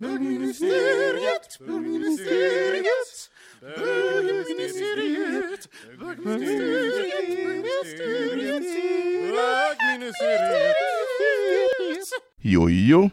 Bögministeriet, bögministeriet, bögministeriet, bögministeriet, bögministeriet. Jojo.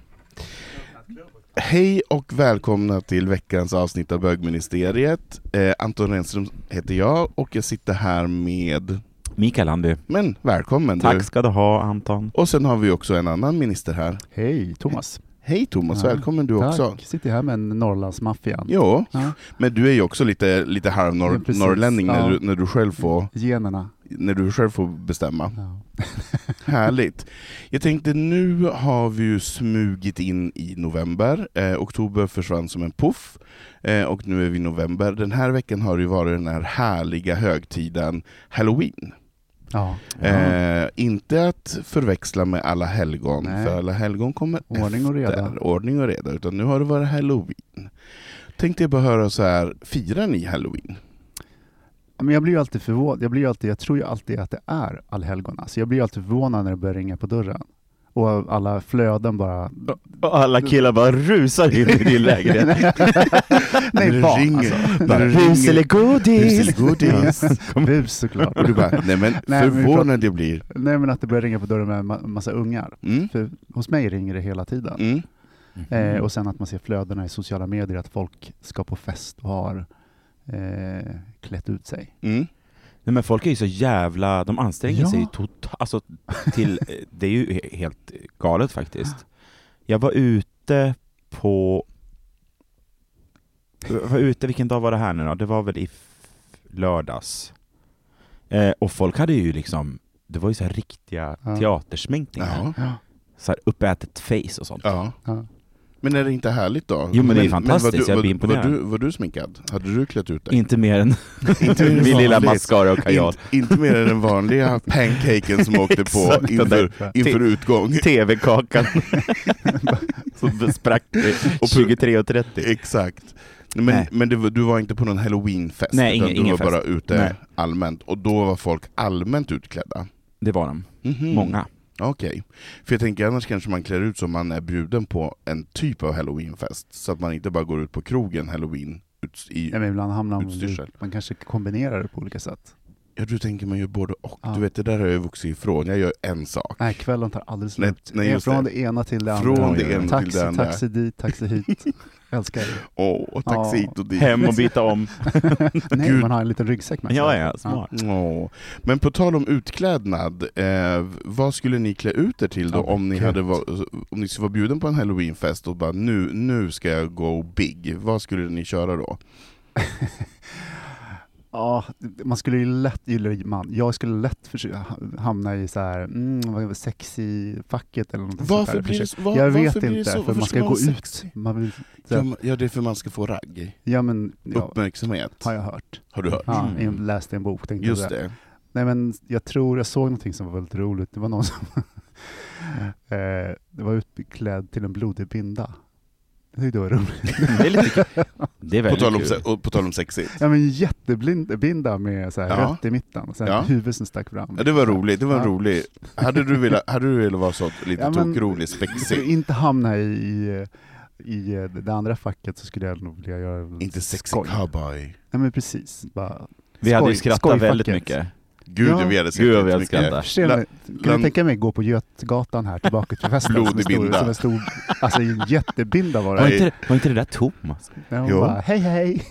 Hej och välkomna till veckans avsnitt av Bögministeriet. Eh, Anton Renström heter jag och jag sitter här med... Mikael Andy. Men välkommen Tack du. ska du ha Anton. Och sen har vi också en annan minister här. Hej, Thomas. Hej Thomas, Ja, välkommen du också. Tack. Sitter här med Norrlandsmaffian. Jo, Ja. men du är ju också lite, lite Ja, halvnorrlänning när, Ja. du, när, du själv får, Generna. när du själv får bestämma. Härligt. Jag tänkte nu har vi ju smugit in i november. Eh, oktober försvann som en puff. Eh, och nu är vi i november. Den här veckan har det ju varit den här härliga högtiden Halloween. Ja. Eh, inte att förväxla med alla helgon, Nej. för alla helgon kommer Ordning och reda. efter. Ordning och reda. Utan nu har det varit Halloween. Tänkte jag bara höra så här, firar ni Halloween? Men jag blir ju alltid förvånad. Jag, blir alltid, jag tror ju alltid att det är allhelgona. Så jag blir alltid förvånad när det börjar ringa på dörren. Och alla flöden bara... Och alla killar bara rusar in i din lägenhet. Nej, barn ringer. alltså. Bara Bus eller godis? Bus eller godis. Bus såklart. Och du bara, nej men Nej, förvånad jag blir. Nej men att det börjar ringa på dörren med en ma- massa ungar. Mm. För hos mig ringer det hela tiden. Mm. Eh, och sen att man ser flödena i sociala medier att folk ska på fest och har eh, klätt ut sig. Nej men folk är ju så jävla, de anstränger Ja. sig totalt, alltså till, det är ju he- helt galet faktiskt. Jag var ute på, jag var ute, vilken dag var det här nu då? Det var väl i lördags. Eh, och folk hade ju liksom, det var ju så här riktiga Ja. teatersminkningar. Ja. Så här uppätet face och sånt. ja. Men är det inte härligt då? Jo, men det är fantastiskt. var Jag blir var, var, imponerad. du, var du sminkad? Hade du klätt ut dig? Inte mer än min lilla mascara och kajal. Inte, inte mer än den vanliga pancaken som åkte på inför, inför utgång. TV-kakan som sprack Och 23.30. Exakt. Men, Nej. men det, du var inte på någon halloweenfest, Nej, ingen- du ingen var bara fest. ute Nej. allmänt. Och då var folk allmänt utklädda? Det var de. Mhm. Många. Okej. För jag tänker annars kanske man klär ut som man är bjuden på en typ av halloweenfest, så att man inte bara går ut på krogen halloween ut i... Ja, men ibland hamnar man, Utstyrsel. man kanske kombinerar det på olika sätt. Ja, du tänker man gör både och. Ja. Du vet, det där har jag vuxit ifrån. Jag gör en sak. Nej, kvällen tar aldrig Nej, slut. nej, just Från det. det. ena till det Från andra. det ena till taxi, det andra. Taxi dit, taxi hit. Älskar det. Åh, taxi Ja. hit och dit. Hem och byta om. Nej, Gud. man har en liten ryggsäck med sig. Ja, ja, smart. Åh. Men på tal om utklädnad, eh, vad skulle ni klä ut er till då Ja, om ni, hade var, om ni skulle vara bjuden på en halloweenfest och bara nu, nu ska jag go big, vad skulle ni köra då? Ja, man skulle ju lätt, man, jag skulle lätt försöka ha- hamna i så här, mm, det, sexy-facket eller något Varför sånt där. blir det var- jag vet det inte, så? för man ska gå vara ut. sexy? Man vill, Ja, men- ja, det är för man ska få ragg. ja men, ja, Uppmärksamhet. har jag hört. Har du hört? Ja, Mm. jag läste en bok, tänkte Just säga. det. Nej men jag tror jag såg någonting som var väldigt roligt. Det var någon som eh, det var utklädd till en blodig binda. Jag tyckte det var roligt. Det är lite kul. Det är På tal, om, kul. se- och på tal om sexigt. Ja men jättebinda med så här Ja. rött i mitten, och sen Ja. huvud som stack fram. Ja, det var roligt, det var Ja. roligt. Hade du velat, hade du velat vara så lite Ja, men- tokrolig, spexig? inte hamna i, i, i det andra facket så skulle jag nog vilja göra Inte skoj. cowboy. Nej men precis. Bara, Vi hade ju skrattat skojfacket. väldigt mycket. Gud, Ja. vi hade sett Gud vi hade skrattat. Kan du tänka mig gå på Götgatan här tillbaka till festen? Blodig binda. som en stor, alltså en jättebinda var Var det. inte, var inte det där Thomas? Ja, hon Jo. bara, hej hej!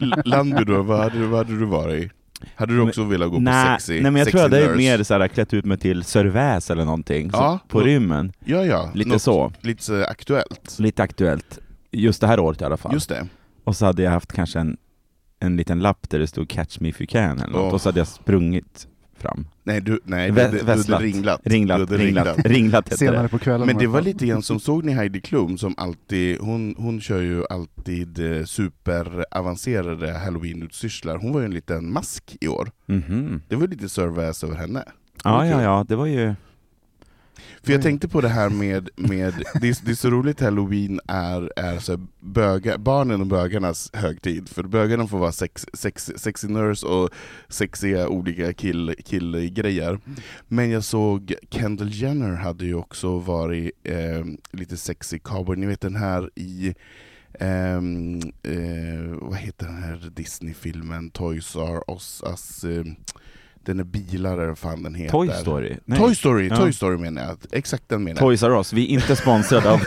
L- Landby då, vad hade, du- vad hade du varit? Hade du också velat gå på nej, sexy? nej men jag sexy tror jag hade mer så här, klätt ut mig till Sir Väs eller någonting, så, Ja, på nå- rymmen. Ja, ja. Lite Något så. Lite aktuellt. Lite aktuellt. Just det här året i alla fall. Just det. Och så hade jag haft kanske en, en liten lapp där det stod 'Catch me if you can' eller något, Åh. och så hade jag sprungit fram. Nej, du, nej, Vä- du, du, du ringlat. Ringlat, Du hade ringlat, ringlat heter Senare det. på kvällen. Men det var lite grann som, såg ni Heidi Klum som alltid, hon, hon kör ju alltid eh, superavancerade halloween-utstyrslar. Hon var ju en liten mask i år. Mhm. Det var lite servais över henne. Ja, ja, ja, det var ju... För jag tänkte på det här med, med det, är, det är så roligt halloween är, är så här böga, barnen och bögarnas högtid, för bögarna får vara sex, sex, sexy nurse och sexiga olika kill, killgrejer. Men jag såg Kendall Jenner hade ju också varit eh, lite sexy cowboy, ni vet den här i Um, eh, vad heter den här Disney-filmen, Toys R Us, Us uh, den är bilar eller fan den heter. Toy Story? Nej. Toy Story, Ja. Toy Story menar jag. Exakt den menar jag. Toys R Us. Vi är inte sponsrade av,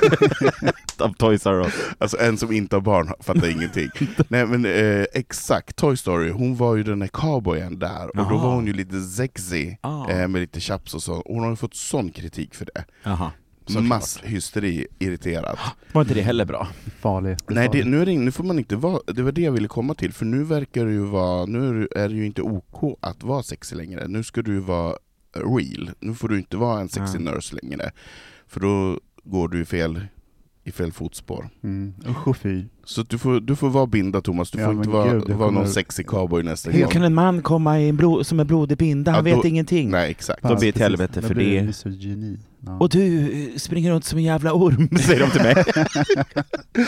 av Toys R Us. Alltså en som inte har barn fattar ingenting. Nej men eh, exakt, Toy Story, hon var ju den här cowboyen där, och då Jaha. var hon ju lite sexy, Ah. eh, med lite chaps och så. Hon har ju fått sån kritik för det. Jaha. Såklart. Masshysteri, irriterat. Var inte det heller bra? farlig. Nej, det, nu, är det, nu får man inte vara, det var det jag ville komma till, för nu verkar det ju vara, nu är det- ju inte OK att vara sexy längre, nu ska du ju vara real, nu får du inte vara en sexy Ja. nurse längre, för då går du i fel, i fel fotspår. Mm. Usch och fy. Så du får, du får vara binda Thomas, du Ja, får inte vara, gud, vara någon kommer- sexy cowboy nästa Hur gång. kan en man komma i en blod, som är blodig binda? Han Ja, då- vet ingenting. Nej exakt. Då blir det ett helvete Då för det. Ja. Och du eh, springer runt som en jävla orm, säger de till mig.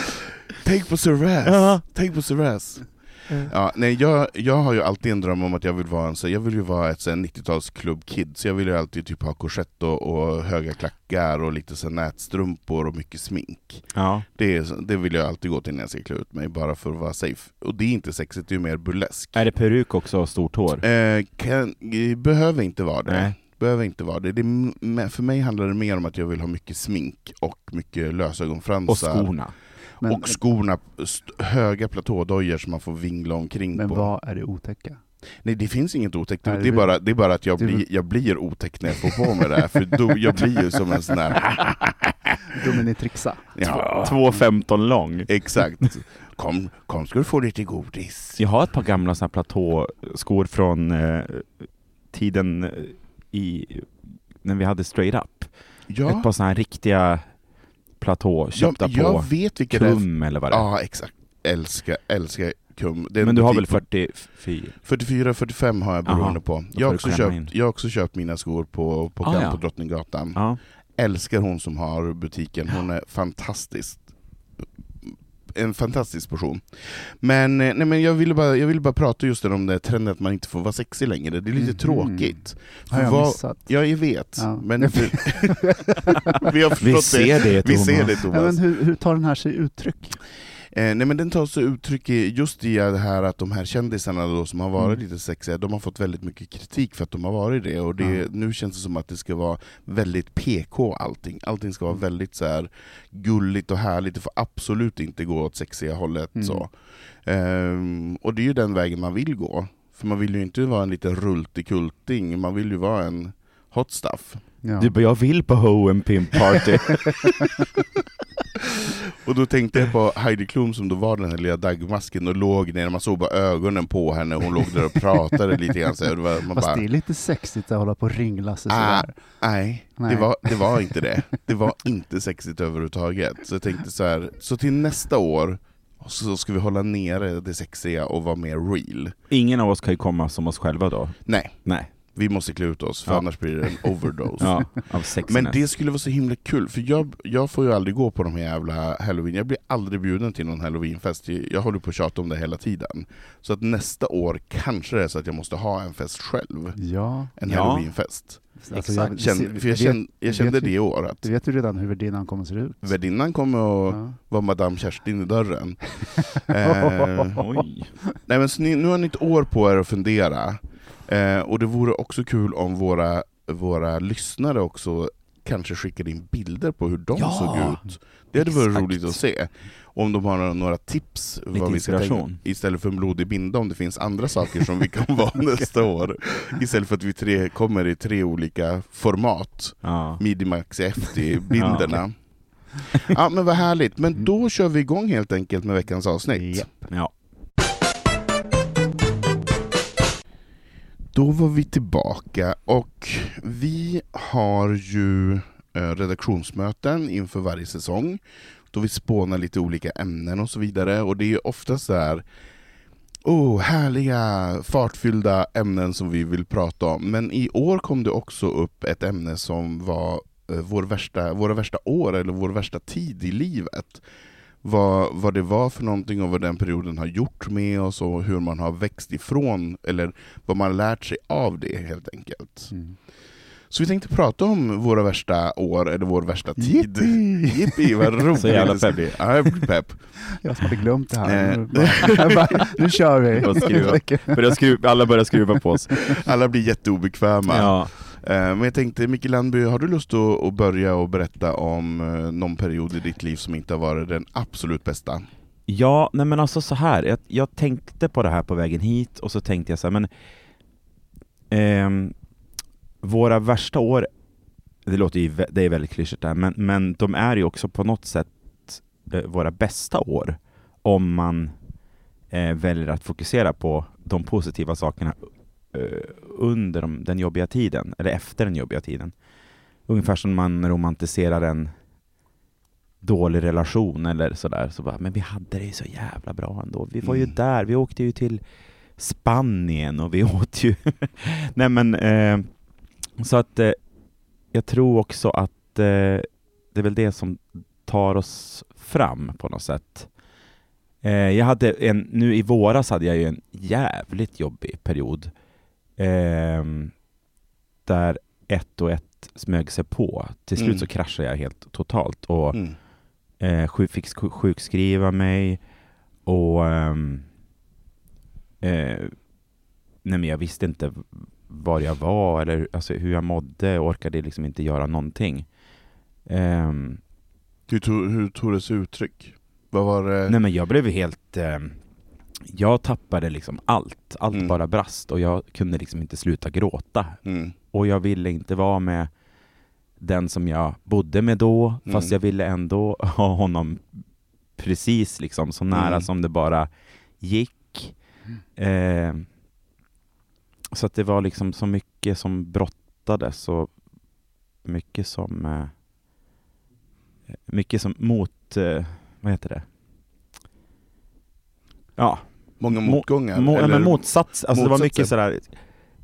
Tänk på Sir Raz! Ja. Tänk på Sir Raz! Ja, nej, jag, jag har ju alltid en dröm om att jag vill vara en så jag vill ju vara ett så här 90-talsklubb-kid, så jag vill ju alltid typ ha korsett och, och höga klackar och lite så nätstrumpor och mycket smink. Ja. Det, det vill jag alltid gå till när jag ska klä ut mig, bara för att vara safe. Och det är inte sexigt, det är mer burlesk. Är det peruk också och stort hår? Eh, kan, eh, behöver inte vara det. Nej. Behöver inte vara det. det för mig handlar det mer om att jag vill ha mycket smink och mycket lösögonfransar. Och skorna? Men, och skorna, höga platådojor som man får vingla omkring men på. vad är det otäcka? Nej det finns inget otäckt, det, är det- bara, det är bara att jag, blir, jag blir otäck när jag får på mig det här, för då, jag blir ju som en sån här... Dominatrixa. Ja, 2,15 lång. exakt. Kom, kom ska du få lite godis. Jag har ett par gamla såna här platåskor från eh, tiden eh, i, när vi hade straight up. Ja, Ett par såna här riktiga platå, köpta jag, jag på vet är. Kum eller vad det är. Ja exakt, älskar, älskar kum. Men du har väl butik på- 44? 44-45 har jag beroende Aha, på. Jag har, också in. köpt, jag har också köpt mina skor på, på, Ah, Camp ja. på Drottninggatan. Ja. Älskar hon som har butiken, hon är fantastisk. En fantastisk person. Men, eh, nej, men jag, ville bara, jag ville bara prata just om det trenden att man inte får vara sexig längre, det är lite Mhm. tråkigt. Har jag Vad- missat? Ja, jag vet. Ja. Men vi har Vi ser det Vi Thomas. ser det Ja, Thomas. men hur, hur tar den här sig uttryck? Eh, nej men den tar sig uttryck i just i det här att de här kändisarna då som har varit Mm. lite sexiga, de har fått väldigt mycket kritik för att de har varit det, och det, Ja. nu känns det som att det ska vara väldigt PK allting. Allting ska vara väldigt så här gulligt och härligt, det får absolut inte gå åt sexiga hållet. Mm. Så. Ehm, och det är ju den vägen man vill gå, för man vill ju inte vara en liten rultig kulting, man vill ju vara en hot stuff. Ja. Du bara, jag vill på Ho and Pimp Party. Och då tänkte jag på Heidi Klum som då var den här lilla dagmasken och låg ner, man såg bara ögonen på henne, hon låg där och pratade lite grann. Så var, man Fast bara, det är lite sexigt att hålla på och ringla sig Ah, sådär. nej, Nej. Det, var, det var inte det. Det var inte sexigt överhuvudtaget. Så jag tänkte så här, så till nästa år så ska vi hålla nere det sexiga och vara mer real. Ingen av oss kan ju komma som oss själva då. Nej, Nej. Vi måste klä ut oss för Ja. annars blir det en overdose. Ja. Men det skulle vara så himla kul, för jag, jag får ju aldrig gå på de här jävla halloween, jag blir aldrig bjuden till någon halloweenfest, jag håller på att tjata om det hela tiden. Så att nästa år kanske det är så att jag måste ha en fest själv, Ja, en Ja. halloweenfest. alltså Exakt. Känn, för jag, känn, jag kände det i år, att Du vet ju redan hur värdinnan kommer att se ut. värdinnan kommer att Ja. vara Madame Kerstin i dörren. eh, Oj. nej men så ni, nu har ni ett år på er att fundera, eh, och det vore också kul om våra, våra lyssnare också kanske skickade in bilder på hur de Ja! såg ut. Det hade varit roligt att se. Om de har några, tips Lite vad vi ska tänka, istället för en blodig binda, om det finns andra saker som vi kan vara nästa år. Istället för att vi tre kommer i tre olika format. Ja. Midi Maxi FT-bilderna. Ja men vad härligt, men då kör vi igång helt enkelt med veckans avsnitt. Japp. ja. Då var vi tillbaka och vi har ju eh, redaktionsmöten inför varje säsong då vi spånar lite olika ämnen och så vidare och det är ofta så här Oh, härliga, fartfyllda ämnen som vi vill prata om. Men i år kom det också upp ett ämne som var eh, vår värsta, våra värsta år, eller vår värsta tid i livet. Vad, vad det var för någonting och vad den perioden har gjort med oss och hur man har växt ifrån, eller vad man har lärt sig av det helt enkelt. Mm. Så vi tänkte prata om våra värsta år, eller vår värsta tid. Yippee! Yippee, vad roligt! Så jävla peppig. Ja, jag blir pepp. Jag som hade glömt det här. Eh. Nu, bara, bara, nu kör vi! Bara skruva. Alla börjar skruva på oss. Alla blir jätteobekväma. Ja. Eh, Men jag tänkte, Micke Landby, har du lust att, att börja och berätta om eh, någon period i ditt liv som inte har varit den absolut bästa? Ja, nej men alltså så här. Jag, jag tänkte på det här på vägen hit och så tänkte jag så här, men eh, våra värsta år, det låter ju, det är väldigt klyschigt där, men, men de är ju också på något sätt eh, våra bästa år om man eh, väljer att fokusera på de positiva sakerna under de, den jobbiga tiden, eller efter den jobbiga tiden. Ungefär som man romantiserar en dålig relation eller sådär, så bara, men vi hade det ju så jävla bra ändå. Vi var ju Mm. där, vi åkte ju till Spanien och vi åt ju... Nej men, eh, så att eh, jag tror också att eh, det är väl det som tar oss fram på något sätt. Eh, jag hade en, nu i våras hade jag ju en jävligt jobbig period. Ehm, där ett och ett smög sig på. Till slut Mm. så kraschade jag helt totalt och Mm. eh, sjuk, fick sjuk- sjukskriva mig och ehm, eh, nej men jag visste inte var jag var eller alltså, hur jag mådde, jag orkade liksom inte göra någonting. Ehm, Hur, tog, hur tog det sig uttryck? Vad var det? nej men jag blev helt, ehm, jag tappade liksom allt, allt Mm. bara brast och jag kunde liksom inte sluta gråta. Mm. Och jag ville inte vara med den som jag bodde med då, fast Mm. jag ville ändå ha honom precis liksom så nära Mm. som det bara gick. Eh, så att det var liksom så mycket som brottades och mycket som eh, mycket som mot, eh, vad heter det? Ja, Många Mo- motgångar? Mo- eller? men motsats, alltså det var mycket sådär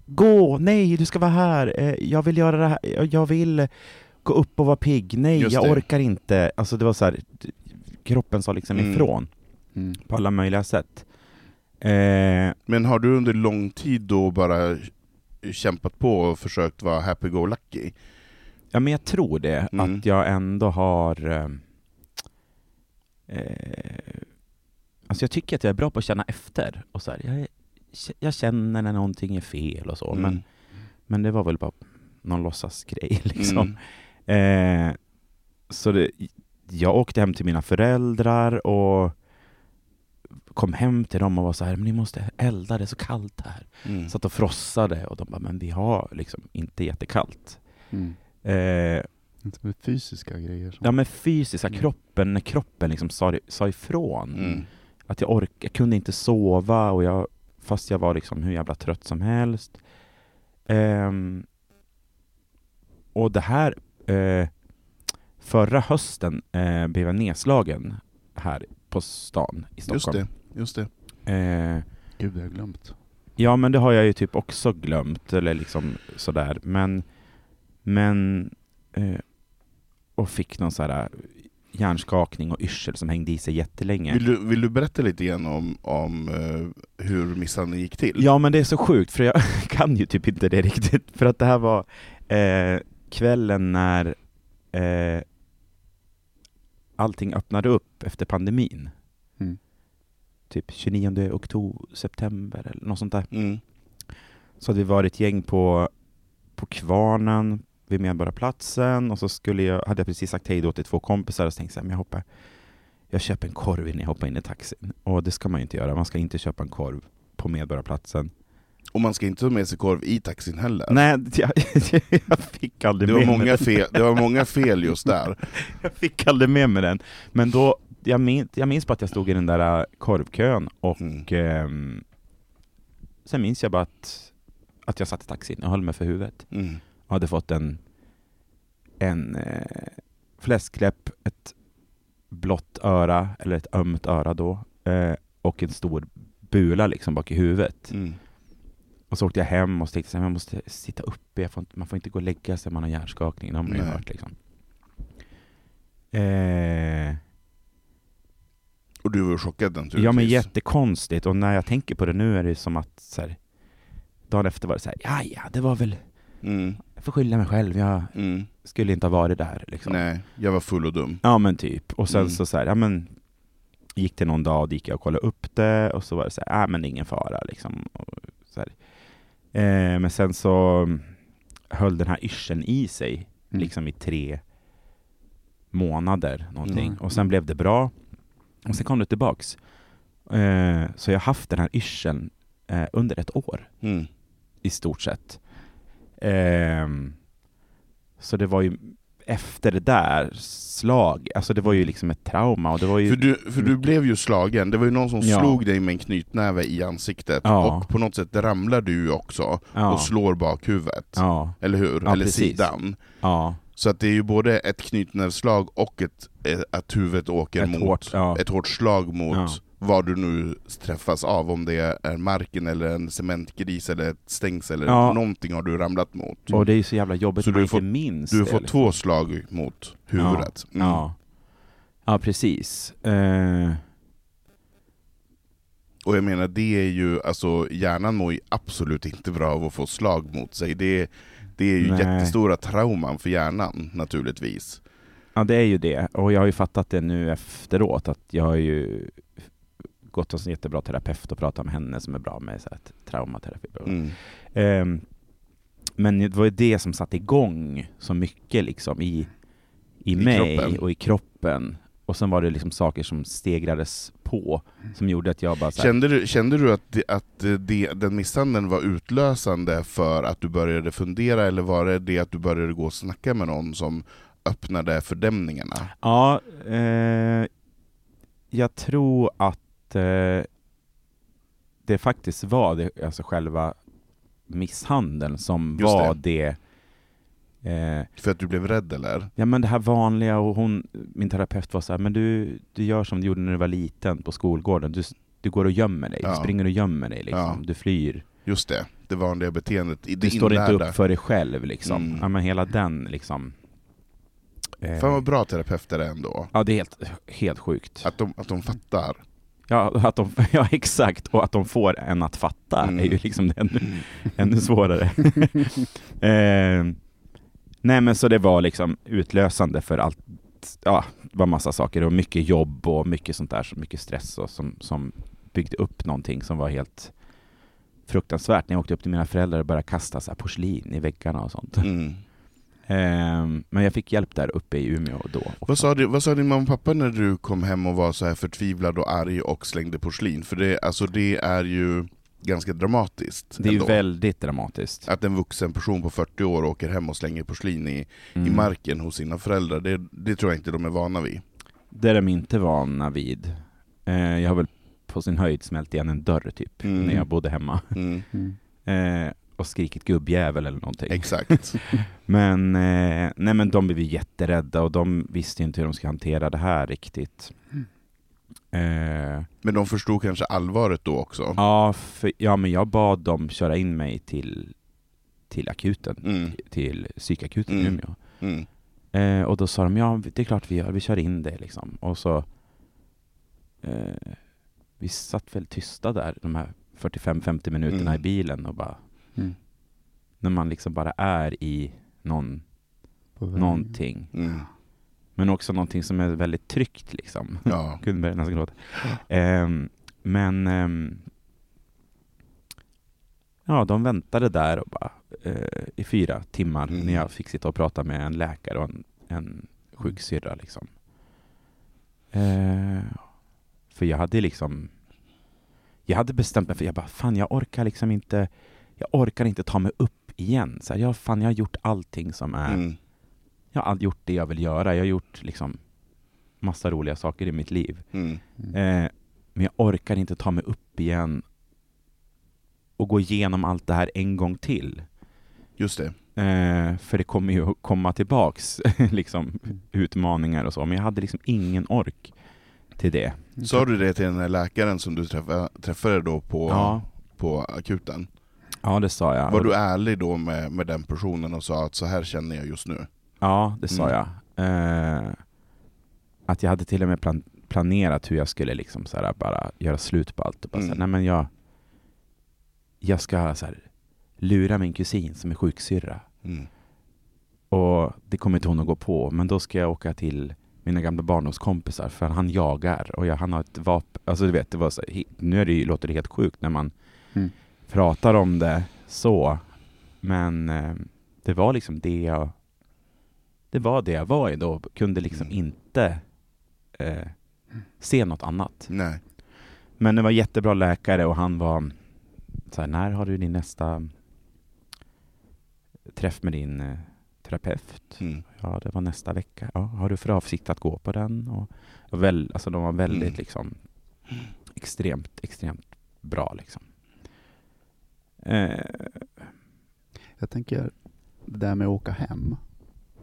Gå, nej du ska vara här, eh, jag vill göra det här, jag- vill gå upp och vara pigg, nej Just jag det. orkar inte. Alltså det var så här, kroppen sa liksom Mm. ifrån Mm. på alla möjliga sätt. Eh, Men har du under lång tid då bara kämpat på och försökt vara happy-go-lucky? ja men jag tror det, Mm. att jag ändå har eh, eh, Alltså jag tycker att jag är bra på att känna efter och så här, jag, är, jag känner när någonting är fel och så, men, men det var väl bara någon låtsasgrej liksom. Mm. Eh, så det, jag åkte hem till mina föräldrar och kom hem till dem och var så här, men ni måste elda, det är så kallt här. Mm. Satt och frossade och de bara, men vi har liksom inte jättekallt. Mm. Eh, Inte med fysiska grejer. ja men fysiska, Mm. kroppen, när kroppen liksom sa, sa ifrån. Mm. Att jag ork, jag kunde inte sova och jag, fast jag var liksom hur jävla trött som helst. Ehm, och det här, eh, förra hösten eh, blev jag nedslagen här på stan i Just Stockholm. det, just det. Eh, Gud, det har jag glömt. ja men det har jag ju typ också glömt, eller liksom sådär. Men, men och fick någon sån här hjärnskakning och yrsel som hängde i sig jättelänge. Vill du, vill du berätta lite grann om, om eh, hur misshandeln gick till? Ja men det är så sjukt, för jag kan ju typ inte det riktigt. För att det här var eh, kvällen när eh, allting öppnade upp efter pandemin. Mm. Typ 29 oktober, september eller något sånt där. Mm. Så hade vi varit ett gäng på, på Kvarnen vid Medborgarplatsen och så skulle jag, hade jag precis sagt hej då till två kompisar och så tänkte jag, men jag hoppar jag köper en korv innan jag hoppar in i taxin. Och det ska man ju inte göra, man ska inte köpa en korv på Medborgarplatsen. Och man ska inte ta med sig korv i taxin heller. Nej, jag, jag fick aldrig Det var, med mig många den. fel, det var många fel just där. Jag fick aldrig med mig den. Men då, jag minns, jag minns bara att jag stod i den där äh, korvkön och Mm. ehm, sen minns jag bara att, att jag satt i taxin och höll mig för huvudet. Mm. Hade fått en, en eh, fläskläpp, ett blått öra, eller ett ömt öra då, eh, och en stor bula liksom bak i huvudet. Mm. Och så åkte jag hem och tänkte jag, jag måste sitta uppe, jag får inte, man får inte gå och lägga sig om man har hjärnskakning, det har man ju hört liksom. Eh, Och du var chockad naturligtvis. ja men jättekonstigt, och när jag tänker på det nu är det som att så här, dagen efter var det så här, ja ja, det var väl, Mm. jag får skylla mig själv, jag Mm. skulle inte ha varit där liksom. Nej, jag var full och dum. Ja men typ. Och sen Mm. så, så här, ja men gick det någon dag och gick jag och kollade upp det och så var det så här, ja men ingen fara liksom. Och så. Eh, men sen så höll den här yrseln i sig Mm. liksom i tre månader någonting. Mm. Och sen blev det bra. Och sen kom det tillbaks. Eh, så jag har haft den här yrseln eh, under ett år Mm. i stort sett. Ehm, så det var ju efter det där slag, alltså det var ju liksom ett trauma och det var ju... För, du, för du blev ju slagen, det var ju någon som Ja. slog dig med en knytnäve i ansiktet, Ja. och på något sätt ramlar du också ja, och slår bakhuvudet. Eller hur? Eller precis. sidan. Så att det är ju både ett knytnävsslag och ett, att huvudet åker Ett mot hårt, ett hårt slag mot. Vad du nu träffas av, om det är marken eller en cementgris eller ett stängsel eller Ja. någonting har du ramlat mot. och det är så jävla jobbigt Så du man har inte minns Du fått liksom. två slag mot huvudet. Mm. Ja. ja, precis. Eh, Och jag menar, det är ju, alltså hjärnan mår ju absolut inte bra av att få slag mot sig. Det, det är ju Nej. jättestora trauman för hjärnan naturligtvis. ja, det är ju det. Och jag har ju fattat det nu efteråt, att jag har ju gått hos en jättebra terapeut och pratat med henne som är bra med så här, traumaterapi. Mm. Ehm, men det var ju det som satte igång så mycket liksom i, i, I mig kroppen. och i kroppen. Och sen var det liksom saker som stegrades på, som gjorde att jag bara här, Kände du, kände du att, det, att det, den misshandeln var utlösande för att du började fundera, eller var det det att du började gå och snacka med någon som öppnade fördämningarna? Ja, eh, jag tror att eh, det faktiskt var det, alltså själva misshandeln som Just var det, eh, För att du blev rädd eller? Ja men det här vanliga och hon, min terapeut var så här, men du, du gör som du gjorde när du var liten på skolgården, du, du går och gömmer dig, Ja. du springer och gömmer dig liksom, Ja. du flyr. Just det, det vanliga beteendet. i- Det Du står inte upp för dig själv liksom. Mm. Ja men hela den liksom. Eh, Fan vad bra terapeuter är ändå. Ja det är helt, helt sjukt. Att de, att de fattar. Ja, att de, ja exakt, och att de får en att fatta Mm. är ju liksom det ännu, ännu svårare. eh, nej men så det var liksom utlösande för allt, ja det var massa saker och mycket jobb och mycket sånt där, så mycket stress och som, som byggde upp någonting som var helt fruktansvärt när jag åkte upp till mina föräldrar och började kasta så porslin i väggarna och sånt. Mm. Eh, men jag fick hjälp där uppe i Umeå då. Vad, sa du, vad sa din mamma och pappa när du kom hem och var så här förtvivlad och arg och slängde porslin? För det, alltså det är ju ganska dramatiskt. Det är ju ändå. väldigt dramatiskt. Att en vuxen person på 40 år åker hem och slänger porslin i, i Mm. marken hos sina föräldrar, det, det tror jag inte de är vana vid. Det är de inte vana vid. Eh, jag har väl på sin höjd smält igen en dörr typ, Mm. när jag bodde hemma. Mm. Och skrikit gubbjävel eller någonting. Exakt. Men, eh, nej men de blev ju jätterädda och de visste inte hur de skulle hantera det här riktigt. Eh, Men de förstod kanske allvaret då också. ja, för, ja, men jag bad dem köra in mig till, till akuten, Mm. till psykakuten i Mm. Umeå. Mm. Eh, och då sa de, ja det är klart vi gör, vi kör in det liksom. Och så, eh, vi satt väl tysta där de här 45-50 minuterna Mm. i bilen och bara, Mm. när man liksom bara är i någon, någonting. Mm. Men också någonting som är väldigt tryggt liksom. Ja. Kunde börja nästan gråta. Ehm, men ehm, ja, de väntade där och bara, eh, i fyra timmar Mm. när jag fick sitta och prata med en läkare och en, en sjuksyrra. Liksom. Eh, för jag hade liksom jag hade bestämt mig för jag bara, fan jag orkar liksom inte jag orkar inte ta mig upp igen. Så här, jag, fan, jag har gjort allting som är Mm. jag har gjort det jag vill göra. Jag har gjort liksom massa roliga saker i mitt liv. Mm. Eh, men jag orkar inte ta mig upp igen och gå igenom allt det här en gång till. Just det. Eh, för det kommer ju att komma tillbaks liksom, utmaningar och så. Men jag hade liksom ingen ork till det. Sa du det till den här läkaren som du träffade, träffade då på, Ja, på akuten? Ja det sa jag. Var du ärlig då med, med den personen och sa att så här känner jag just nu? Ja, det sa Mm. jag. Eh, att jag hade till och med plan- planerat hur jag skulle liksom så här bara göra slut på allt. Och bara så här, Mm. nej men jag, jag ska så här, lura min kusin som är sjuksyrra. Mm. Och det kommer inte hon att gå på, men då ska jag åka till mina gamla barndomskompisar för han jagar och jag, han har ett vapen. Alltså du vet, det var så, nu är det ju, låter det helt sjukt när man Mm. Pratar om det så. Men eh, det var liksom det jag det var det jag var i då. Kunde liksom Mm. inte eh, se något annat. Nej. Men det var jättebra läkare och han var så här, när har du din nästa träff med din eh, terapeut? Mm. Ja, det var nästa vecka. Ja, har du för avsikt att gå på den? Och, och väl, alltså de var väldigt Mm. liksom extremt, extremt bra liksom. Eh, Jag tänker det där med att åka hem.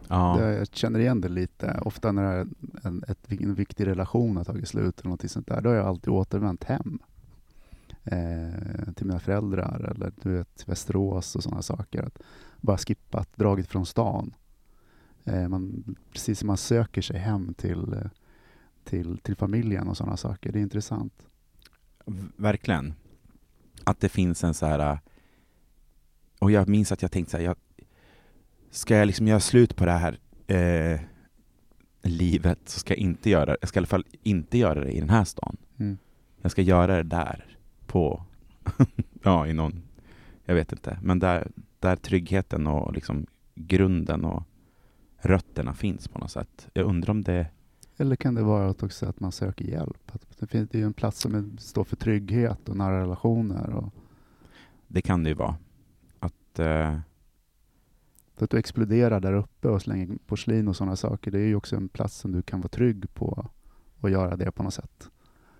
ja, Det, jag känner igen det lite. Ofta när en, ett, en viktig relation har tagit slut eller något sånt där, då har jag alltid återvänt hem. Eh, till mina föräldrar eller du vet, Västerås och sådana saker. Att bara skippat, dragit från stan. Eh, man, precis som man söker sig hem till, eh, till, till familjen och sådana saker. Det är intressant. verkligen. Att det finns en så här... äh, Och jag minns att jag tänkte så här, jag, ska jag liksom göra slut på det här eh, livet så ska jag inte göra jag ska i alla fall inte göra det i den här stan. Mm. Jag ska göra det där på, ja i någon, jag vet inte, men där, där tryggheten och liksom grunden och rötterna finns på något sätt. Jag undrar om det, Eller kan det vara att också att man söker hjälp? Att det, finns, det är ju en plats som är, står för trygghet och nära relationer. Och, det kan det ju vara. Att, För att du exploderar där uppe och slänger porslin och sådana saker, det är ju också en plats som du kan vara trygg på och göra det på något sätt.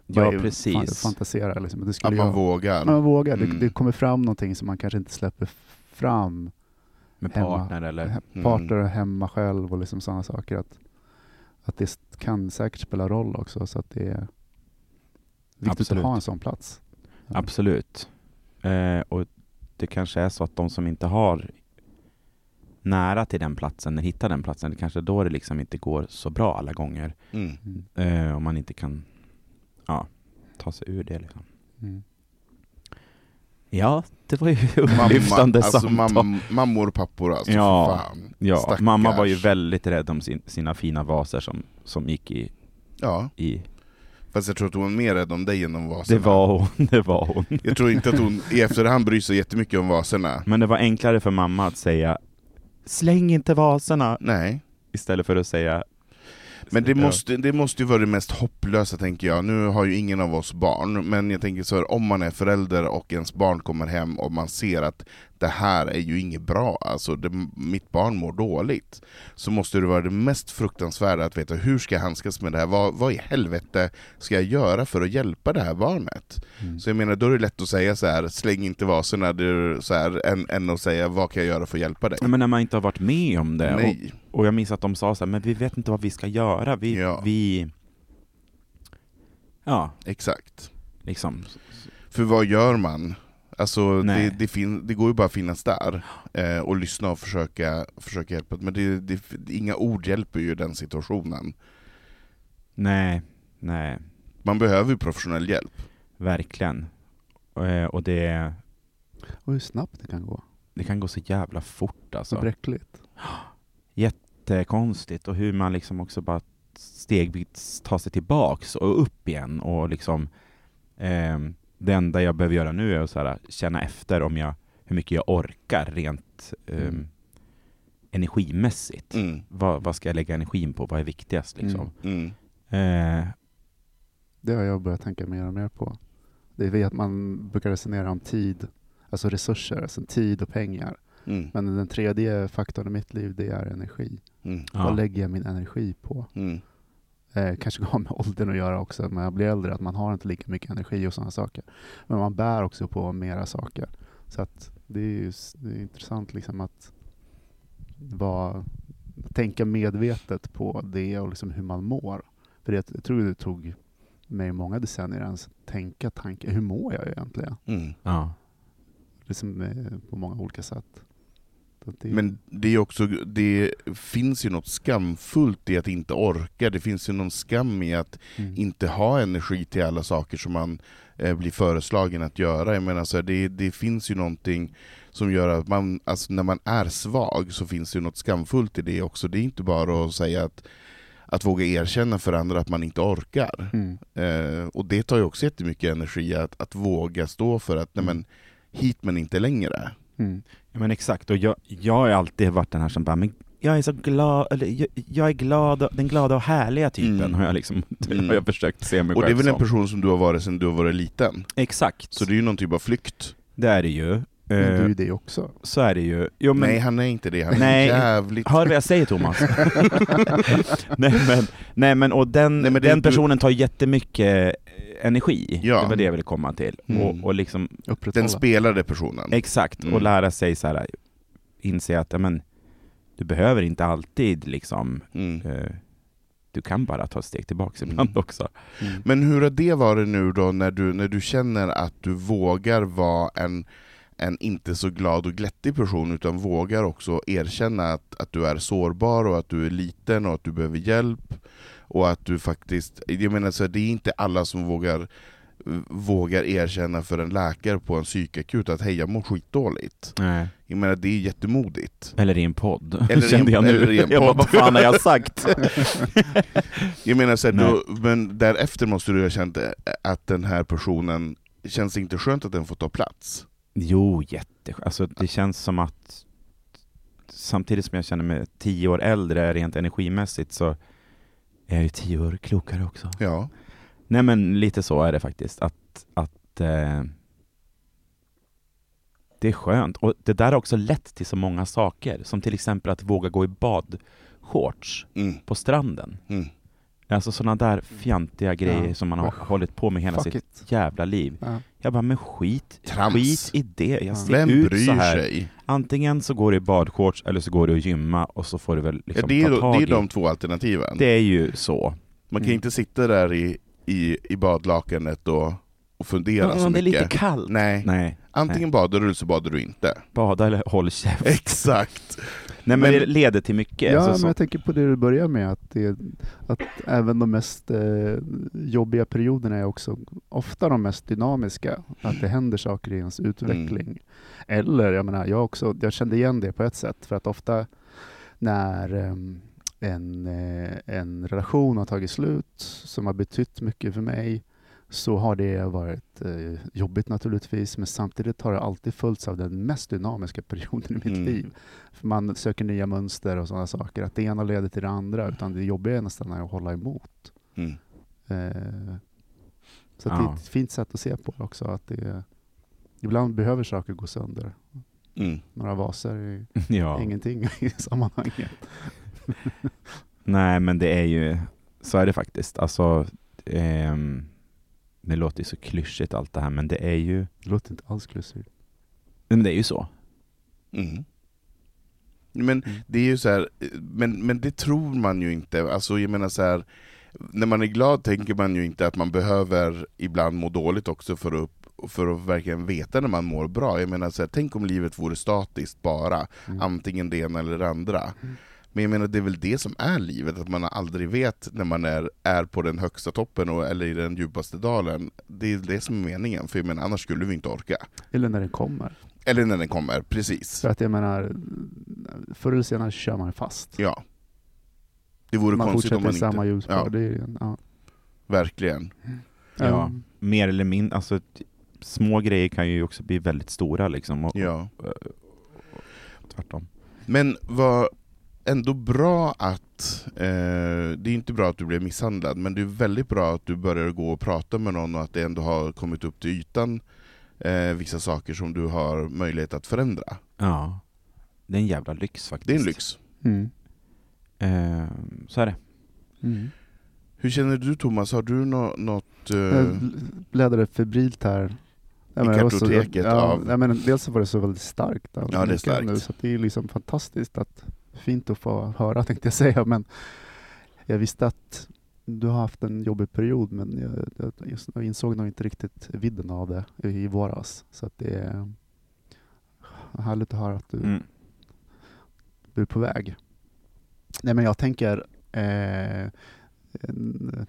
Ja ju precis. Fan, fantisera liksom. Det Att skulle man jag, vågar. man vågar. Mm. Det, det kommer fram någonting som man kanske inte släpper fram. Med hemma. partner eller? He- Mm. Partner och hemma själv och liksom sådana saker. Att, att det kan säkert spela roll också. Så att det är viktigt Absolut. att ha en sån plats. Absolut. Eh, och det kanske är så att de som inte har nära till den platsen, eller hittar den platsen, det kanske då det liksom inte går så bra alla gånger. Mm. Mm. Eh, om man inte kan ja, ta sig ur det. Liksom. Mm. Ja, det var ju Mamma, upplyftande alltså samtal. mam, mammor och pappor alltså. Ja, fan. Ja, Stackars. mamma var ju väldigt rädd om sin, sina fina vaser som, som gick i, Ja, i... fast jag tror att hon var mer rädd om dig än om vaserna. Det var hon, det var hon. Jag tror inte att hon i efterhand bryr sig jättemycket om vaserna. Men det var enklare för mamma att säga Släng inte vaserna Nej. istället för att säga Men det måste, det måste ju vara det mest hopplösa tänker jag. Nu har ju ingen av oss barn, men jag tänker så här, om man är förälder och ens barn kommer hem och man ser att det här är ju inget bra, alltså det, mitt barn mår dåligt. Så måste det vara det mest fruktansvärda att veta hur ska jag handskas med det här? Vad, vad i helvete ska jag göra för att hjälpa det här barnet? Mm. Så jag menar, då är det lätt att säga så här, släng inte vaserna, så här, än, än att säga vad kan jag göra för att hjälpa dig? Men när man inte har varit med om det. Nej. och jag minns att de sa så här, men vi vet inte vad vi ska göra. Vi, Ja. vi ja, Exakt. liksom. För vad gör man? Alltså det, det, fin- det går ju bara att finnas där eh, och lyssna och försöka, försöka hjälpa, men det, det, inga ord hjälper ju i den situationen. Nej, nej, Man behöver ju professionell hjälp. verkligen. Eh, Och det, Och hur snabbt det kan gå. det kan gå så jävla fort Så alltså. bräckligt. Jättekonstigt och hur man liksom också bara stegvis tar sig tillbaks och upp igen och liksom ehm, det enda jag behöver göra nu är att så här, känna efter om jag, hur mycket jag orkar rent Mm. energimässigt. Mm. Vad, vad ska jag lägga energin på? Vad är viktigast liksom? Mm. Eh, Det har jag börjat tänka mer och mer på. Det är att man brukar resonera om tid, alltså resurser, alltså tid och pengar. Mm. Men den tredje faktorn i mitt liv, det är energi. Mm. ja. Vad lägger jag min energi på? Mm. Eh, kanske har med åldern att göra också, när jag blir äldre, att man har inte lika mycket energi och sådana saker. Men man bär också på mera saker. Så att det är ju det är intressant liksom att vara, tänka medvetet på det och liksom hur man mår. För det, jag tror det tog mig många decennier ens tänka tanken, hur mår jag egentligen? Mm. ja. Liksom, eh, på många olika sätt. Det, Men det är också, det finns ju något skamfullt i att inte orka, det finns ju någon skam i att mm. inte ha energi till alla saker som man eh, blir föreslagen att göra. Jag menar, så här, det, det finns ju någonting som gör att man, alltså, när man är svag så finns det ju något skamfullt i det också. Det är inte bara att säga att, att våga erkänna för andra att man inte orkar. Mm. Eh, och det tar ju också jättemycket energi att, att våga stå för att nej, men, hit men inte längre. Mm. Ja, men exakt, och jag, jag har alltid varit den här som bara, men jag är så glad, eller jag, jag är glad, och- den glada och härliga typen Mm. har jag liksom, Mm. har jag försökt se mig Och det är själv väl en som. person som du har varit sedan du har varit liten. Exakt, Så det är ju någon typ av flykt. det är det ju. Men du är Eh, ju det också. så är det ju. Jo, men, Nej, han är inte det. Han är Nej. jävligt... Hör vad jag säger Thomas? nej, men, nej men och den, Nej, men den du- personen tar jättemycket eh, energi, Ja. det var det jag ville komma till. Mm. Och, och liksom. Den spelade personen. exakt, Mm. och lära sig så här, inse att men, du behöver inte alltid liksom, Mm. eh, du kan bara ta ett steg tillbaka ibland Mm. också. Mm. Men hur har det varit nu då när du, när du känner att du vågar vara en, en inte så glad och glättig person utan vågar också erkänna att, att du är sårbar och att du är liten och att du behöver hjälp och att du faktiskt, jag menar så här, det är inte alla som vågar vågar erkänna för en läkare på en psykakut att hej jag mår skitdåligt. Nej. Jag menar det är jättemodigt. Eller i en podd, Eller i en- kände jag nu. eller jag bara, vad fan har jag sagt? Jag menar så här, då, men därefter måste du ha känt att den här personen, känns det inte skönt att den får ta plats? Jo, jätteskönt. Alltså det känns som att samtidigt som jag känner mig tio år äldre rent energimässigt så är jag ju tio år klokare också. Ja. Nej men lite så är det faktiskt. Att, att eh, det är skönt. Och det där har också lett till så många saker. Som till exempel att våga gå i badshorts Mm. på stranden. Mm. Alltså sådana där fjantiga grejer Ja. som man har hållit på med hela Fuck sitt it. jävla liv. Ja. Jag bara, men skit, Trams. skit i det. Jag Ja. ser Vem ut bryr så här. sig? Antingen så går du i badshorts eller så går du och gymma och så får du väl Ja, liksom det, är, ta tag det är i. de två alternativen. Det är ju så. Man kan Mm. inte sitta där i, i, i badlakanet och, och fundera så Ja, det är mycket. lite kallt. Nej. Nej, Antingen badar du eller så badar du inte. bada eller håll käft. Exakt. Nej men, Men- det leder till mycket. Ja, alltså, men så. jag tänker på det du börjar med, att, det, att även de mest eh, jobbiga perioderna är också ofta de mest dynamiska. Att det händer saker i ens utveckling. Mm. Eller, jag menar, jag, också, jag kände igen det på ett sätt, för att ofta när ehm, en, eh, en relation har tagit slut, som har betytt mycket för mig, så har det varit eh, jobbigt naturligtvis, men samtidigt har det alltid följts av den mest dynamiska perioden i mitt Mm. liv. För man söker nya mönster och sådana saker. Att det ena leder till det andra, utan det jobbiga är nästan att hålla emot. Mm. Eh, så att det Ja. är ett fint sätt att se på det också. Att det, ibland behöver saker gå sönder. Mm. Några vaser är Ja. ingenting i sammanhanget. Nej, men det är ju, så är det faktiskt. Alltså, ehm, det låter ju så klyschigt allt det här, men det är ju, Det låter inte alls klyschigt. men det är ju så. Mm. Men Mm. det är ju så här, men, men det tror man ju inte. Alltså jag menar så här, när man är glad tänker man ju inte att man behöver ibland må dåligt också för att, för att verkligen veta när man mår bra. Jag menar så här, tänk om livet vore statiskt bara, Mm. antingen det ena eller det andra. Mm. Men jag menar det är väl det som är livet, att man aldrig vet när man är, är på den högsta toppen och, eller i den djupaste dalen. Det är det som är meningen, för jag menar, annars skulle vi inte orka. Eller när den kommer. Eller när den kommer, precis. För att jag menar, förr eller senare kör man fast. Ja. Det vore man konstigt fortsätter om man i samma inte... hjulspår. Ja, Det är, en- ja. verkligen. Ja. Um, Mer eller mindre, alltså små grejer kan ju också bli väldigt stora liksom. Och, Ja. och, och tvärtom. Men vad ändå bra att, eh, det är inte bra att du blev misshandlad, men det är väldigt bra att du börjar gå och prata med någon och att det ändå har kommit upp till ytan eh, vissa saker som du har möjlighet att förändra. Ja. Det är en jävla lyx faktiskt. Det är en lyx. mm. Ehm, så är det. Mm. Hur känner du Thomas, har du nå- något... Eh, Jag bläddrade febrilt här. I men det var så- kartoteket ja, av- ja, men Dels så var det så väldigt starkt. Ja, det är starkt. Nu, så att det är liksom fantastiskt att, fint att få höra tänkte jag säga. Men jag visste att du har haft en jobbig period men jag, jag, insåg nog inte riktigt vidden av det i våras. Så att det är härligt att höra att du, Mm. du är på väg. Nej men jag tänker, eh, en,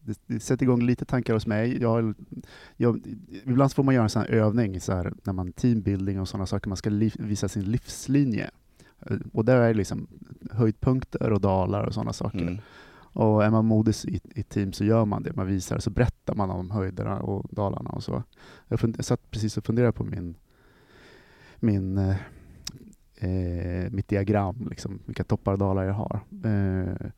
det, det sätter igång lite tankar hos mig. Jag, jag, ibland får man göra en sån här övning så här, när man teambuilding och sådana saker, man ska liv, visa sin livslinje. Eh, Och där är det liksom höjdpunkter och dalar och sådana saker. mm, Och är man modig i i team så gör man det. Man visar, så berättar man om höjderna och dalarna och så. Jag, fund, jag satt precis och funderade på min, min, eh, eh, mitt diagram, liksom, vilka toppar och dalar jag har. Eh,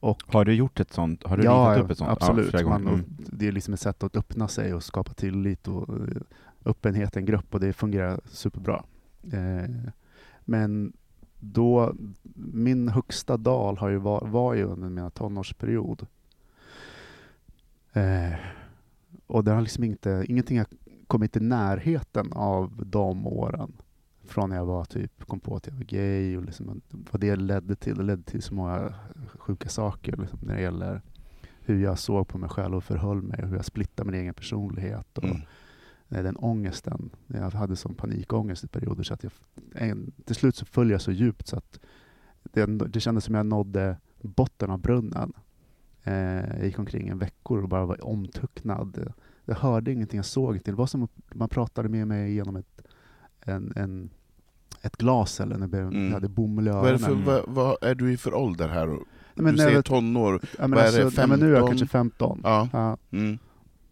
och Har du gjort ett sånt? Har du ja, ritat upp ett sånt? absolut. gånger. man, Mm. Det är liksom ett sätt att öppna sig och skapa tillit och eh, öppenhet i en grupp och det fungerar superbra. Eh, men då, min högsta dal har ju var, var ju under min tonårsperiod. Eh, och det har liksom inte, ingenting har kommit i närheten av de åren. Från när jag var typ, kom på att jag var gay och liksom vad det ledde till. Det ledde till så många sjuka saker liksom, när det gäller hur jag såg på mig själv och förhöll mig och hur jag splittade min egen personlighet. Och mm, den ångesten. Jag hade sån panikångest i perioder så att jag, en, till slut så föll jag så djupt så att det, det kändes som jag nådde botten av brunnen. Eh, jag gick omkring en veckor och bara var omtucknad. Jag hörde ingenting, jag såg ingenting. Det var som att man pratade med mig genom ett, en, en, ett glas eller när jag Mm. hade bomull i vad, är öronen. vad, vad är du i för ålder här? Nej, men du säger tonår. ja, men vad är det, alltså, nej, men nu är jag 15? kanske 15. Ja. Ja, Mm.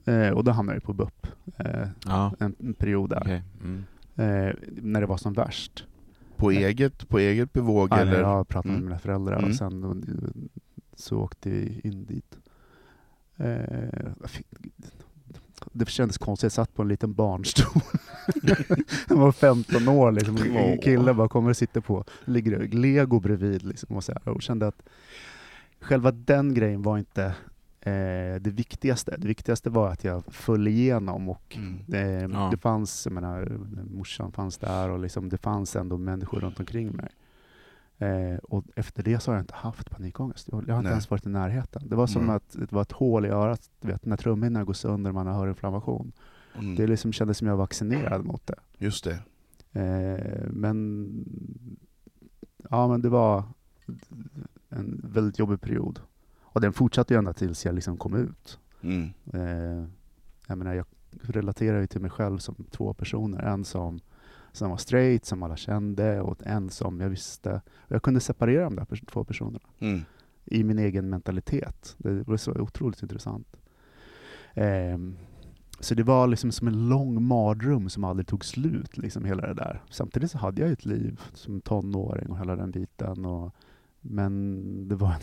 Eh, och då hamnade jag på BUP eh, Ja, en, en period där. okej. Mm. Eh, när det var som värst. På, eget, på eget bevåg Ja, eller? Jag pratade Mm. med mina föräldrar Mm. och sen då- så åkte vi in dit. Eh, det kändes konstigt, jag satt på en liten barnstol. jag var 15 år, liksom. En kille bara kommer och sitter på, ligger lego bredvid. Liksom, och, så här, och kände att själva den grejen var inte eh, det viktigaste. Det viktigaste var att jag föll igenom och Mm. Eh, Ja. Det fanns, jag menar, morsan fanns där och liksom, det fanns ändå människor runt omkring mig. Eh, och efter det så har jag inte haft panikångest. Jag, jag har inte Nej. ens varit i närheten. Det var som Mm. att det var ett hål i örat, du vet, när trumhinnorna går sönder och man har inflammation. Mm. Det liksom kändes som jag var vaccinerad mot det. Just det. Eh, men, ja, men det var en väldigt jobbig period. Och den fortsatte ju ända tills jag liksom kom ut. Mm. Eh, jag menar, jag relaterar ju till mig själv som två personer. En som, som var straight, som alla kände, och en som jag visste. Jag kunde separera de där pers- två personerna Mm. i min egen mentalitet. Det var så otroligt intressant. Ehm, så det var liksom som en lång mardröm som aldrig tog slut, liksom hela det där. Samtidigt så hade jag ett liv som tonåring och hela den biten. Och, men det var en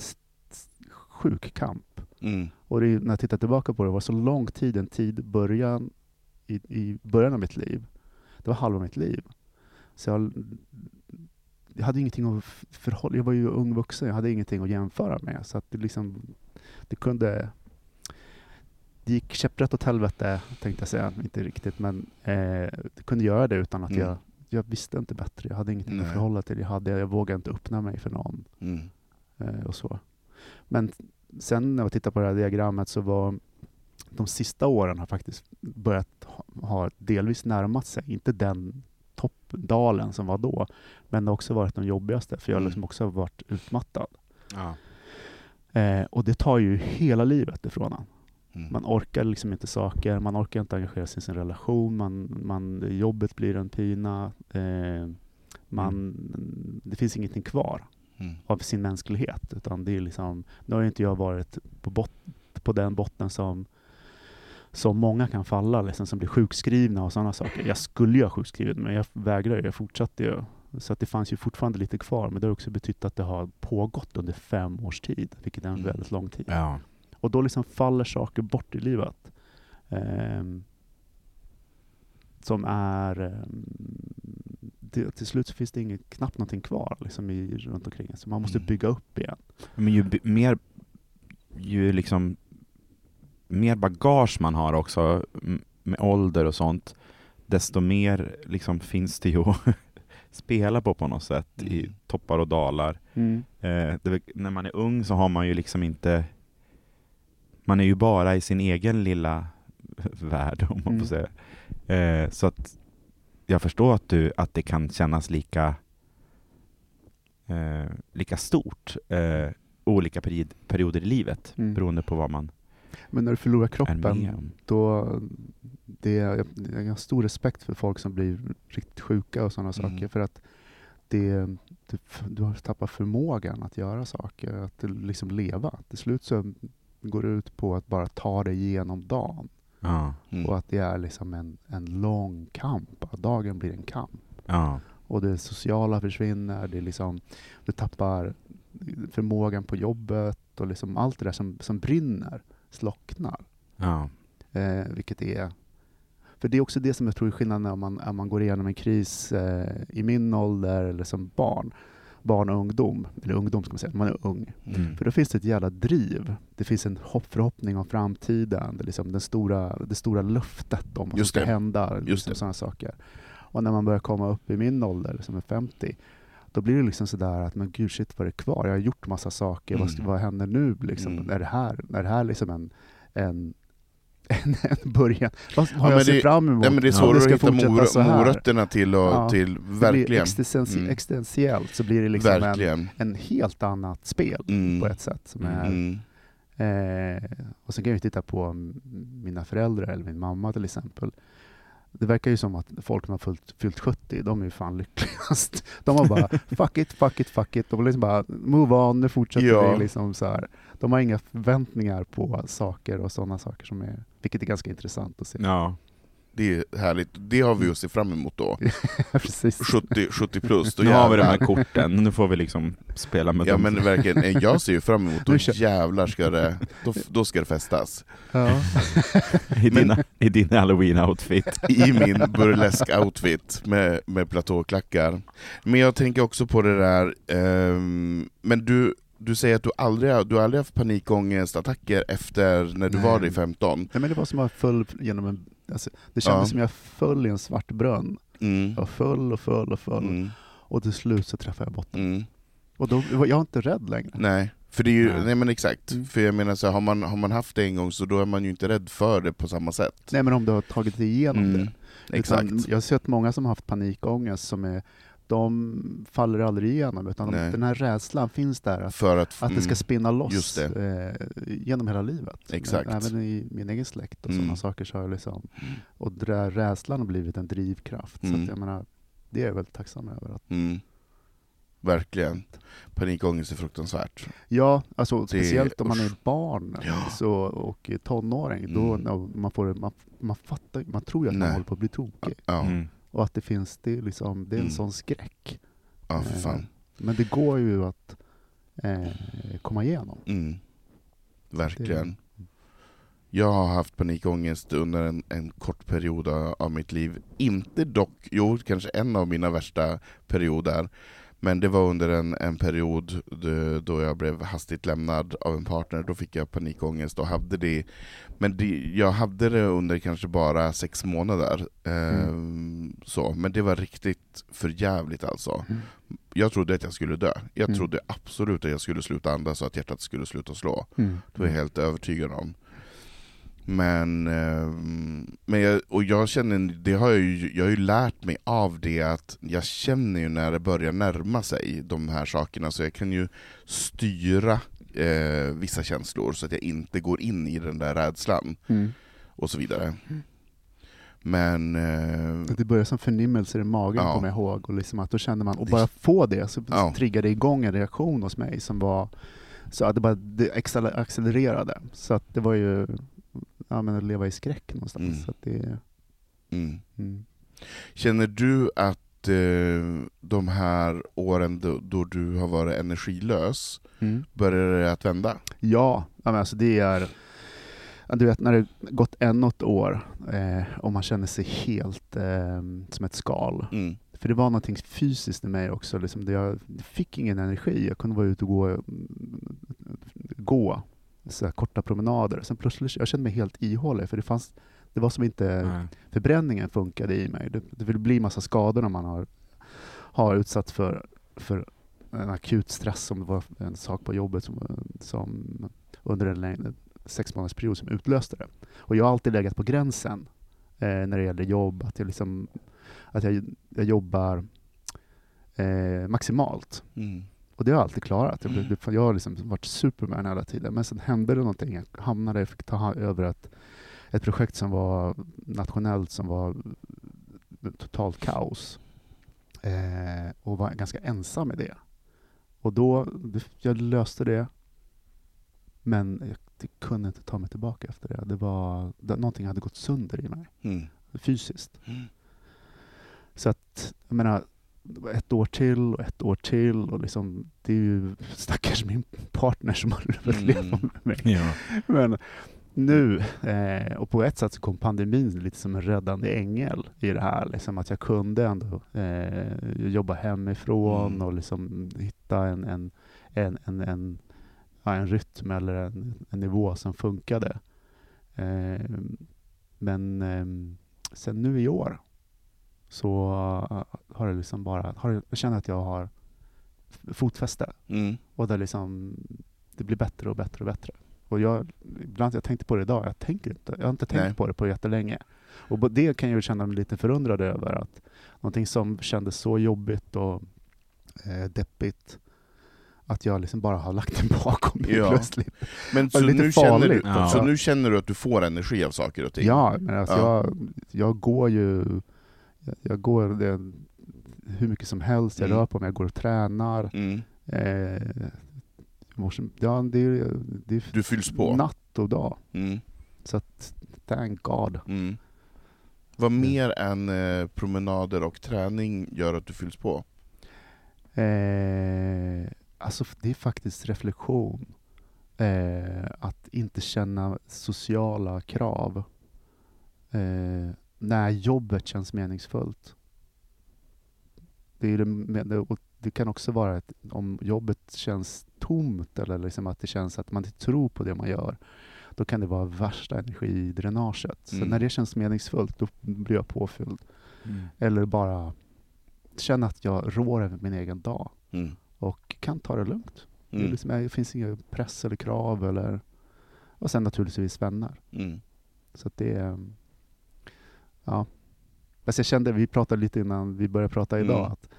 sjuk kamp. Mm. Och det, är- när jag tittar tillbaka på det, var så lång tid, en tid början, i, i början av mitt liv. Det var halva mitt liv. Så jag, jag hade ingenting att förhålla Jag var ju ung vuxen, jag hade ingenting att jämföra med. Så att det liksom, det kunde... Det gick käpprätt åt helvete, tänkte jag säga. Inte riktigt, men eh, det kunde göra det utan att Mm. jag... Jag visste inte bättre. Jag hade ingenting Nej. att förhålla till. Jag, hade, jag vågade inte öppna mig för någon. Mm. Eh, och så. Men sen när jag tittar på det här diagrammet så var de sista åren har faktiskt börjat ha, delvis närmat sig, inte den toppdalen som var då, men det har också varit de jobbigaste, för jag har Mm. liksom också varit utmattad. Ja. Eh, och det tar ju hela livet ifrån en. Mm. Man orkar liksom inte saker, man orkar inte engagera sig i sin relation, man, man, jobbet blir en pina, eh, man, det finns ingenting kvar Mm. av sin mänsklighet. Utan det är liksom, nu har ju inte jag varit på, bot, på den botten som, som många kan falla, liksom, som blir sjukskrivna och sådana saker. Jag skulle ju ha sjukskrivit men jag vägrade, jag fortsatte ju. Så att det fanns ju fortfarande lite kvar, men det har också betytt att det har pågått under fem års tid, vilket är en Mm. väldigt lång tid. Ja. Och då liksom faller saker bort i livet. Ehm, som är... ehm, det, till slut så finns det inget, knappt någonting kvar liksom i, runt omkring. Så man måste Mm. bygga upp igen. Men ju mer, ju liksom mer bagage man har också med ålder och sånt, desto mer liksom finns det ju att spela på på något sätt i Mm. toppar och dalar. Eh, det när man är ung så har man ju liksom inte, man är ju bara i sin egen lilla värld om man Mm. får säga. Eh, så att jag förstår att, du, att det kan kännas lika, eh, lika stort eh, olika period, perioder i livet Mm. beroende på vad man Men när du förlorar kroppen, då... Det är, jag, jag har stor respekt för folk som blir riktigt sjuka och sådana Mm. saker. För att det, du, du har tappat förmågan att göra saker, att liksom leva. Till slut så går det ut på att bara ta dig igenom dagen. Ja, Mm. Och att det är liksom en, en lång kamp. Att dagen blir en kamp. ja, Och det sociala försvinner. Det är liksom, du tappar förmågan på jobbet. Och liksom allt det där som, som brinner slocknar. ja, Eh, vilket är... För det är också det som jag tror är skillnaden om man, om man går igenom en kris eh, i min ålder eller som barn. Barn och ungdom, eller ungdom ska man säga, man är ung. mm. För då finns det ett jävla driv. Det finns en hopp, förhoppning om framtiden. Det, liksom den stora, det stora löftet om vad som ska hända. Liksom sådana saker. Och när man börjar komma upp i min ålder, som är 50, då blir det liksom sådär att men gud shit vad är det kvar? Jag har gjort massa saker, vad, Mm. vad händer nu? Liksom? Mm. Är det här, är det här liksom en, en, en, en början? Vad har Ja, jag det- fram emot? Nej, men det är svårare ska att hitta mor- morötterna till, och, Ja, till verkligen. existentie- Mm. existentiellt så blir det liksom en, en helt annat spel Mm. på ett sätt. Som är, Mm. Eh, och sen kan jag ju titta på mina föräldrar eller min mamma till exempel. Det verkar ju som att folk som har fyllt, fyllt 70, de är ju fan lyckligast. De har bara fuck it, fuck it, fuck it. De vill liksom bara move on, nu fortsätter Ja. vi. Liksom så här. De har inga förväntningar på saker och sådana saker, som är, vilket är ganska intressant att se. ja. Det är härligt. Det har vi att se fram emot då. Precis. 70, 70 plus. Då Nu har vi de här jävlar. korten, nu får vi liksom spela med Ja dem. men verkligen, jag ser ju fram emot, då jävlar ska det, då, då ska det festas. Ja. I, dina, I din halloween-outfit. I min burlesk-outfit med, med platåklackar. Men jag tänker också på det där, ehm, men du, du säger att du aldrig, du aldrig haft panikångestattacker efter när du Nej. var i 15? Nej, men det var som att jag föll genom en... Alltså, det kändes Ja. som jag föll i en svart brunn. Mm. Jag föll och föll och föll. Mm. Och till slut så träffade jag botten. Mm. Och då var jag inte rädd längre. Nej, för det är ju, Nej. nej men exakt, Mm. för jag menar så här, har, man, har man haft det en gång så då är man ju inte rädd för det på samma sätt. Nej men om du har tagit dig igenom Mm. det. Exakt. Utan jag har sett många som har haft panikångest som är, de faller aldrig igenom utan Nej. den här rädslan finns där att, För att, att det ska mm. spinna loss eh, genom hela livet. Exakt. Även i min egen släkt och Mm. sådana saker så har jag liksom, och den där rädslan har blivit en drivkraft. Så Mm. att jag menar, det är jag väldigt tacksam över. Att, Mm. verkligen. Panikångest är fruktansvärt. Ja, alltså Det- speciellt om man är usch. barn Ja. så, och tonåring. Då, Mm. när man, får, man, man, fattar, man tror ju att man Nej. håller på att bli tokig. Ja, Mm. Och att det finns, det är, liksom, det är en Mm. sån skräck. ja för fan. Men det går ju att eh, komma igenom. Mm. Verkligen. Jag har haft panikångest under en, en kort period av av mitt liv. Inte dock, jo kanske en av mina värsta perioder. Men det var under en, en period då- jag blev hastigt lämnad av en partner. Då fick jag panikångest och hade det. Men det, jag hade det under kanske bara sex månader. Ehm, så. Men det var riktigt för jävligt alltså. Mm. Jag trodde att jag skulle dö. Jag Mm. trodde absolut att jag skulle sluta andas och att hjärtat skulle sluta slå. Mm. Det var jag helt övertygad om. Men, ehm, men jag, och jag känner, det har jag, ju, jag har ju lärt mig av det att jag känner ju när det börjar närma sig de här sakerna, så jag kan ju styra eh, vissa känslor så att jag inte går in i den där rädslan Mm. och så vidare. Men... Eh, Det börjar som förnimmelser i magen Ja. kommer jag ihåg. Och, liksom att då känner man, och bara få det så Ja. triggade det igång en reaktion hos mig som var så att det bara det accel- accelererade. Så att det var ju ja, men att leva i skräck någonstans. Mm. Så det, mm. mm. Känner du att eh, de här åren då, då du har varit energilös, Mm. börjar det att vända? Ja, ja men alltså det är... Du vet när det gått ännu ett år eh, och man känner sig helt eh, som ett skal. Mm. För det var någonting fysiskt i mig också. Liksom, jag fick ingen energi. Jag kunde vara ute och gå, gå så korta promenader. Sen plötsligt jag kände mig helt ihålig. För det, fanns, det var som inte Nej. förbränningen funkade i mig. Det, det vill bli massa skador när man har, har utsatts för, för en akut stress som det var en sak på jobbet som, som under en längre sex månaders period som utlöste det. Och jag har alltid legat på gränsen eh, när det gäller jobb. Att jag, liksom, att jag, jag jobbar eh, maximalt. Mm. Och det har jag alltid klarat. Jag, blev- jag har liksom varit superman hela tiden. Men sen hände det någonting. Jag hamnade, jag fick ta över ett, ett projekt som var nationellt som var totalt kaos. Eh, och var ganska ensam med det. Och då, jag löste det. Men jag det kunde inte ta mig tillbaka efter det. det, var, det någonting hade gått sönder i mig, Mm. fysiskt. Mm. Så att, jag menar, det var ett år till och ett år till och liksom, det är ju stackars min partner som har fått Mm. med mig. Ja. Men nu, eh, och på ett sätt så kom pandemin lite som en räddande ängel i det här. Liksom att jag kunde ändå eh, jobba hemifrån Mm. och liksom hitta en, en, en, en, en, ja, en rytm eller en, en nivå som funkade. Eh, men eh, sen nu i år så har det liksom bara, har, jag- jag känner att jag har fotfäste Mm. och det, liksom, det blir bättre och bättre och bättre. Och jag, ibland jag tänkte på det idag, jag tänker inte. Jag har inte tänkt Nej. på det på jättelänge. Och det kan jag ju känna mig lite förundrad över att någonting som kändes så jobbigt och eh, deppigt att jag liksom bara har lagt det bakom mig Ja. plötsligt. Men så lite nu, känner du, farligt. Ja. så nu känner du att du får energi av saker och ting? Ja, men alltså Ja. jag, jag går ju jag, jag går det, hur mycket som helst, jag Mm. rör på mig, jag går och tränar. Mm. Eh, morse- ja, det är, det är Du fylls på? natt och dag. Mm. Så att, thank God. Mm. Vad mer än eh, promenader och träning gör att du fylls på? Eh, alltså det är faktiskt reflektion. Eh, att inte känna sociala krav. Eh, när jobbet känns meningsfullt. Det, det, det, det kan också vara att om jobbet känns tomt eller liksom att det känns att man inte tror på det man gör. Då kan det vara värsta energidränaget. Så Mm. när det känns meningsfullt, då blir jag påfylld. Mm. Eller bara känna att jag rår över min egen dag Mm. och kan ta det lugnt. Det, Mm. liksom, det finns ingen press eller krav. Eller, och sen naturligtvis vänner. Mm. Så det är... Ja. Fast jag kände, vi pratade lite innan vi började prata idag, Mm. att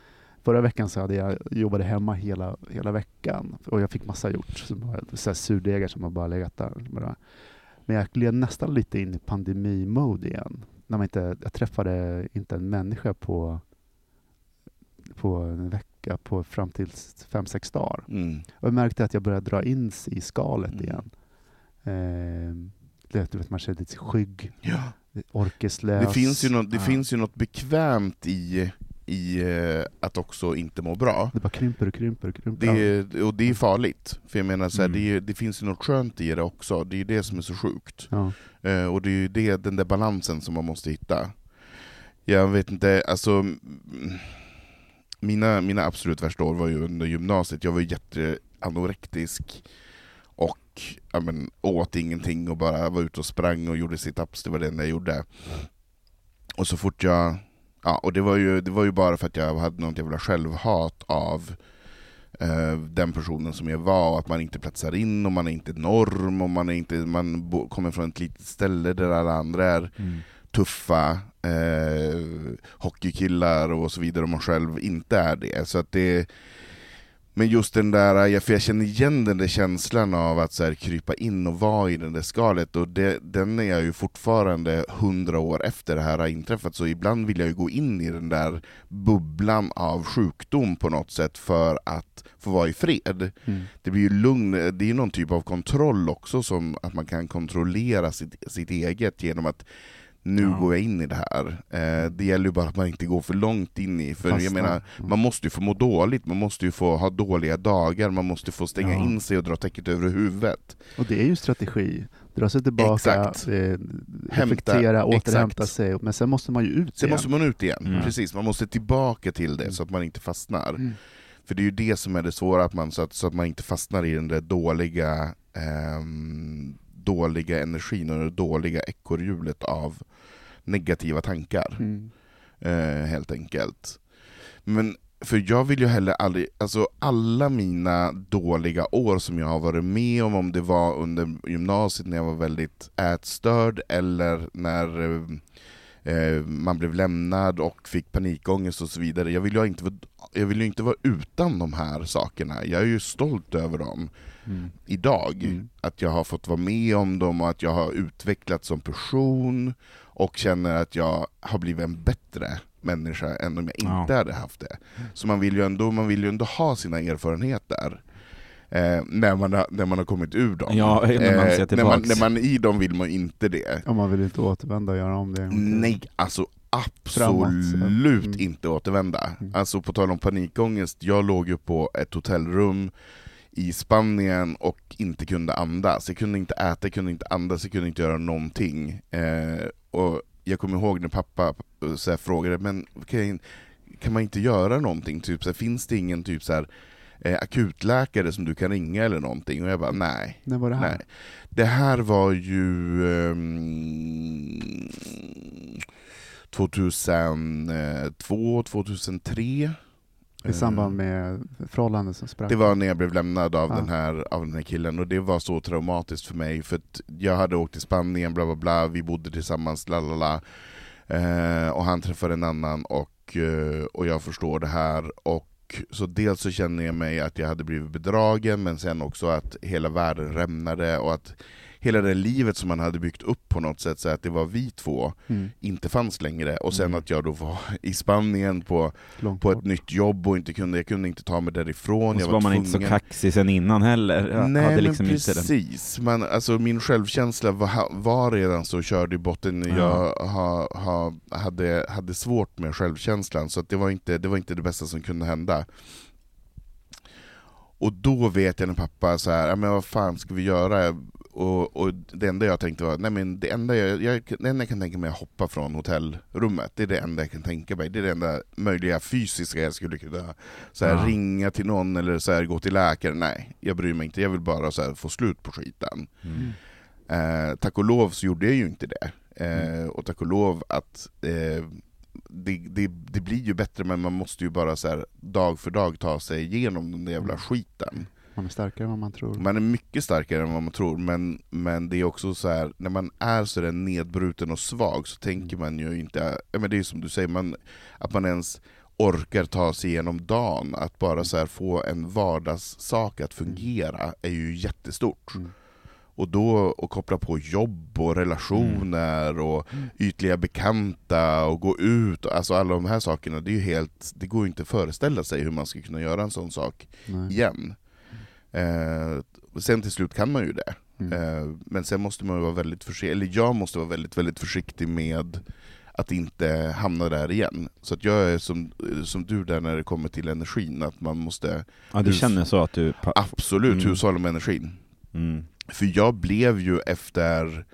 förra veckan så hade jag jobbade hemma hela, hela veckan och jag fick massa gjort. Så här surdegar som har bara legat där. Men jag gled nästan lite in i pandemi-mode igen. När man inte, jag träffade inte en människa på, på en vecka på fram till fem sex dagar. Mm. Och jag märkte att jag började dra in sig i skalet Mm. igen. Eh, du vet, man känner lite skygg, Ja. Orkeslös. Det, finns ju något, det Ja. finns ju något bekvämt i, i eh, att också inte må bra. Det bara krymper och krymper och krymper. Det är, och det är farligt, för jag menar så här, Mm. det, är, det finns ju något skönt i det också, det är ju det som är så sjukt. Ja. Eh, och det är ju det, den där balansen som man måste hitta. Jag vet inte, alltså mm, mina, mina absolut värsta år var ju under gymnasiet, jag var jätteanorektisk och ja, men, åt ingenting och bara var ute och sprang och gjorde situps, det var det enda jag gjorde. Och så fort jag, ja, och det var, ju, det var ju bara för att jag hade något jävla självhat av eh, den personen som jag var, att man inte platsar in och man är inte norm och man, är inte, man kommer från ett litet ställe där alla andra är Mm. tuffa eh, hockeykillar och så vidare, och man själv inte är det. Så att det men just den där, ja, för jag känner igen den där känslan av att så här, krypa in och vara i det där skalet, och det, den är jag ju fortfarande hundra år efter det här har inträffat, så ibland vill jag ju gå in i den där bubblan av sjukdom på något sätt för att få vara i fred. Mm. Det blir ju lugn, det är ju någon typ av kontroll också, som att man kan kontrollera sitt, sitt eget genom att nu Ja. går jag in i det här. Eh, det gäller ju bara att man inte går för långt in i, för jag Fastnar. menar, Mm. man måste ju få må dåligt, man måste ju få ha dåliga dagar, man måste få stänga Ja. in sig och dra täcket över huvudet. Och det är ju strategi. Dra sig tillbaka, Exakt. eh, reflektera, återhämta exakt. sig. Men sen måste man ju ut Sen igen. måste man ut igen, Mm. precis, man måste tillbaka till det så att man inte fastnar. Mm. För det är ju det som är det svåra, att man, så, att, så att man inte fastnar i den där dåliga, ehm, dåliga energin och det dåliga ekorrhjulet av negativa tankar. Mm. eh, helt enkelt. Men för jag vill ju heller aldrig, alltså alla mina dåliga år som jag har varit med om, om det var under gymnasiet när jag var väldigt ätstörd, eller när eh, man blev lämnad och fick panikångest och så vidare. Jag vill ju inte, jag vill ju inte vara utan de här sakerna, jag är ju stolt över dem Mm. idag. Mm. Att jag har fått vara med om dem och att jag har utvecklats som person och känner att jag har blivit en bättre människa än om jag inte Ja. hade haft det. Så man vill ju ändå, man vill ju ändå ha sina erfarenheter. Eh, när, man har, när man har kommit ur dem. Ja, när man ser när, man, när man i dem vill man inte det. Och man vill inte återvända och göra om det. Nej, alltså Framåt. absolut Mm. inte återvända. Mm. Alltså på tal om panikångest, jag låg ju på ett hotellrum i Spanien och inte kunde andas. Jag kunde inte äta, jag kunde inte andas, jag kunde inte göra någonting. Eh, och jag kommer ihåg när pappa eh, så här, frågade, men kan, kan man inte göra någonting? Typ, så här, finns det ingen typ så här, eh, akutläkare som du kan ringa eller någonting? Och jag bara, nej. När var det här? Nej. Det här var ju ehm, 2002, 2003. I samband med förhållanden som sprack? Det var när jag blev lämnad av, Ja. den här, av den här killen, och det var så traumatiskt för mig, för jag hade åkt till Spanien, bla bla bla, vi bodde tillsammans, la la la. Eh, och han träffade en annan, och, eh, och jag förstår det här. Och så dels så känner jag mig att jag hade blivit bedragen, men sen också att hela världen rämnade, och att hela det livet som man hade byggt upp på något sätt, så att det var vi två, Mm. inte fanns längre. Och sen Mm. att jag då var i Spanien på, Långt på bort. ett nytt jobb och inte kunde, jag kunde inte ta mig därifrån. Och jag så var man inte så tvungen- kaxig sen innan heller. Jag Nej hade men liksom den. precis, man, alltså, min självkänsla var, var redan så körd i botten, Ja. jag ha, ha, hade, hade svårt med självkänslan, så att det, var inte, det var inte det bästa som kunde hända. Och då vet jag när pappa så här, "Ja, men vad fan ska vi göra? Och, och det enda jag tänkte var, nej men det enda jag, jag, det enda jag kan tänka mig är att hoppa från hotellrummet, det är det enda jag kan tänka mig, det är det enda möjliga fysiska jag skulle kunna så här, Ja. ringa till någon eller så här, gå till läkaren, nej jag bryr mig inte, jag vill bara så här, få slut på skiten. Mm. Eh, tack och lov så gjorde jag ju inte det. Eh, och tack och lov att eh, det, det, det blir ju bättre, men man måste ju bara så dag för dag ta sig igenom den där jävla Mm. skiten. Man är starkare än vad man tror. Man är mycket starkare än vad man tror, men, men det är också så här, när man är så där nedbruten och svag så tänker man ju inte, men det är som du säger, man, att man ens orkar ta sig igenom dagen, att bara så här få en vardagssak att fungera är ju jättestort. Mm. Och då att koppla på jobb och relationer och ytliga bekanta och gå ut, alltså alla de här sakerna, det är ju helt, det går ju inte att föreställa sig hur man ska kunna göra en sån sak Nej. igen. Eh, sen till slut kan man ju det. Mm. Eh, men sen måste man vara väldigt försiktig, eller jag måste vara väldigt, väldigt försiktig med att inte hamna där igen. Så att jag är som, som du där när det kommer till energin, att man måste Ja, du känner så att du... absolut Mm. hushålla med energin. Mm. För jag blev ju efter,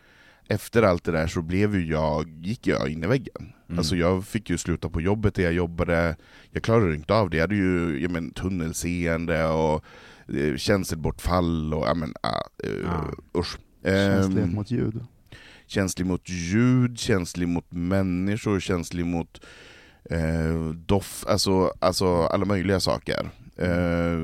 efter allt det där så blev ju jag, gick jag in i väggen. Mm. Alltså jag fick ju sluta på jobbet där jag jobbade, jag klarade inte av det. Jag hade ju jag men, tunnelseende och känselbortfall och ja, men, ah, eh, Ja. usch. Känslighet Ehm, mot ljud. känslig mot ljud, känslig mot människor, känslig mot eh, doft, alltså, alltså alla möjliga saker. Eh,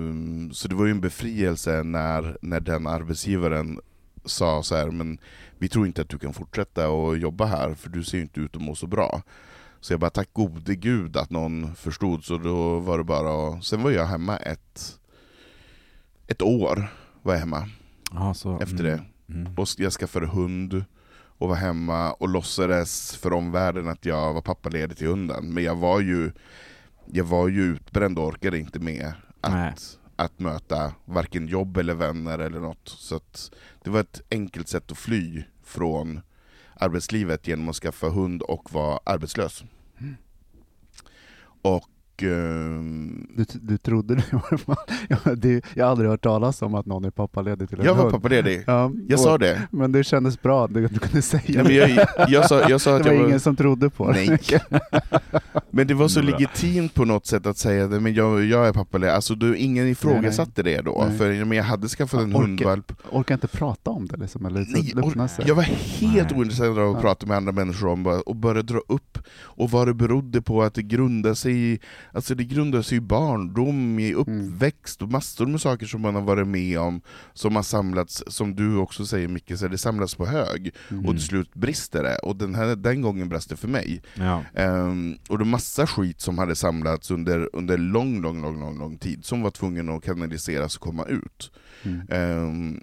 så det var ju en befrielse när, när den arbetsgivaren sa så här, men vi tror inte att du kan fortsätta och jobba här, för du ser ju inte ut att må så bra. Så jag bara, tack gode gud att någon förstod, så då var det bara att- Sen var jag hemma ett, ett år, var jag hemma Ja, så, efter mm. det. Mm. Och jag skaffade hund och var hemma och låtsades för omvärlden att jag var pappaledig till hunden. Men jag var ju, jag var ju utbränd och orkade inte med Nej. att, att möta varken jobb eller vänner eller något. Så det var ett enkelt sätt att fly från arbetslivet genom att skaffa hund och vara arbetslös. Och ehm, Du, du trodde det fall. Ja, det, jag har aldrig hört talas om att någon är pappaledig till en jag var hund. pappaledig. Ja, Jag och- sa det. Men det kändes bra att du, du kunde säga Nej, men jag, jag, sa, jag sa det. att var jag var... ingen som trodde på det. Nej. Men det var så Bra. legitimt på något sätt att säga det, men jag, jag är pappaledig. Alltså, du, ingen ifrågasatte det då, Nej. för men jag hade skaffat en Orka- hundvalp. Orkar inte prata om det liksom, eller Nej, or- jag var helt Nej. ointresserad av att prata med andra människor om och började dra upp och vad det berodde på att det grundade sig i, alltså det grundade sig i barndom, i uppväxt och massor med saker som man har varit med om som har samlats, som du också säger Micke, så det samlas på hög Mm. och till slut brister det. Och den, här, den gången brast det för mig. Ja. Ehm, och det var massa skit som hade samlats under, under lång, lång, lång, lång, lång tid som var tvungen att kanaliseras och komma ut. Mm. Ehm,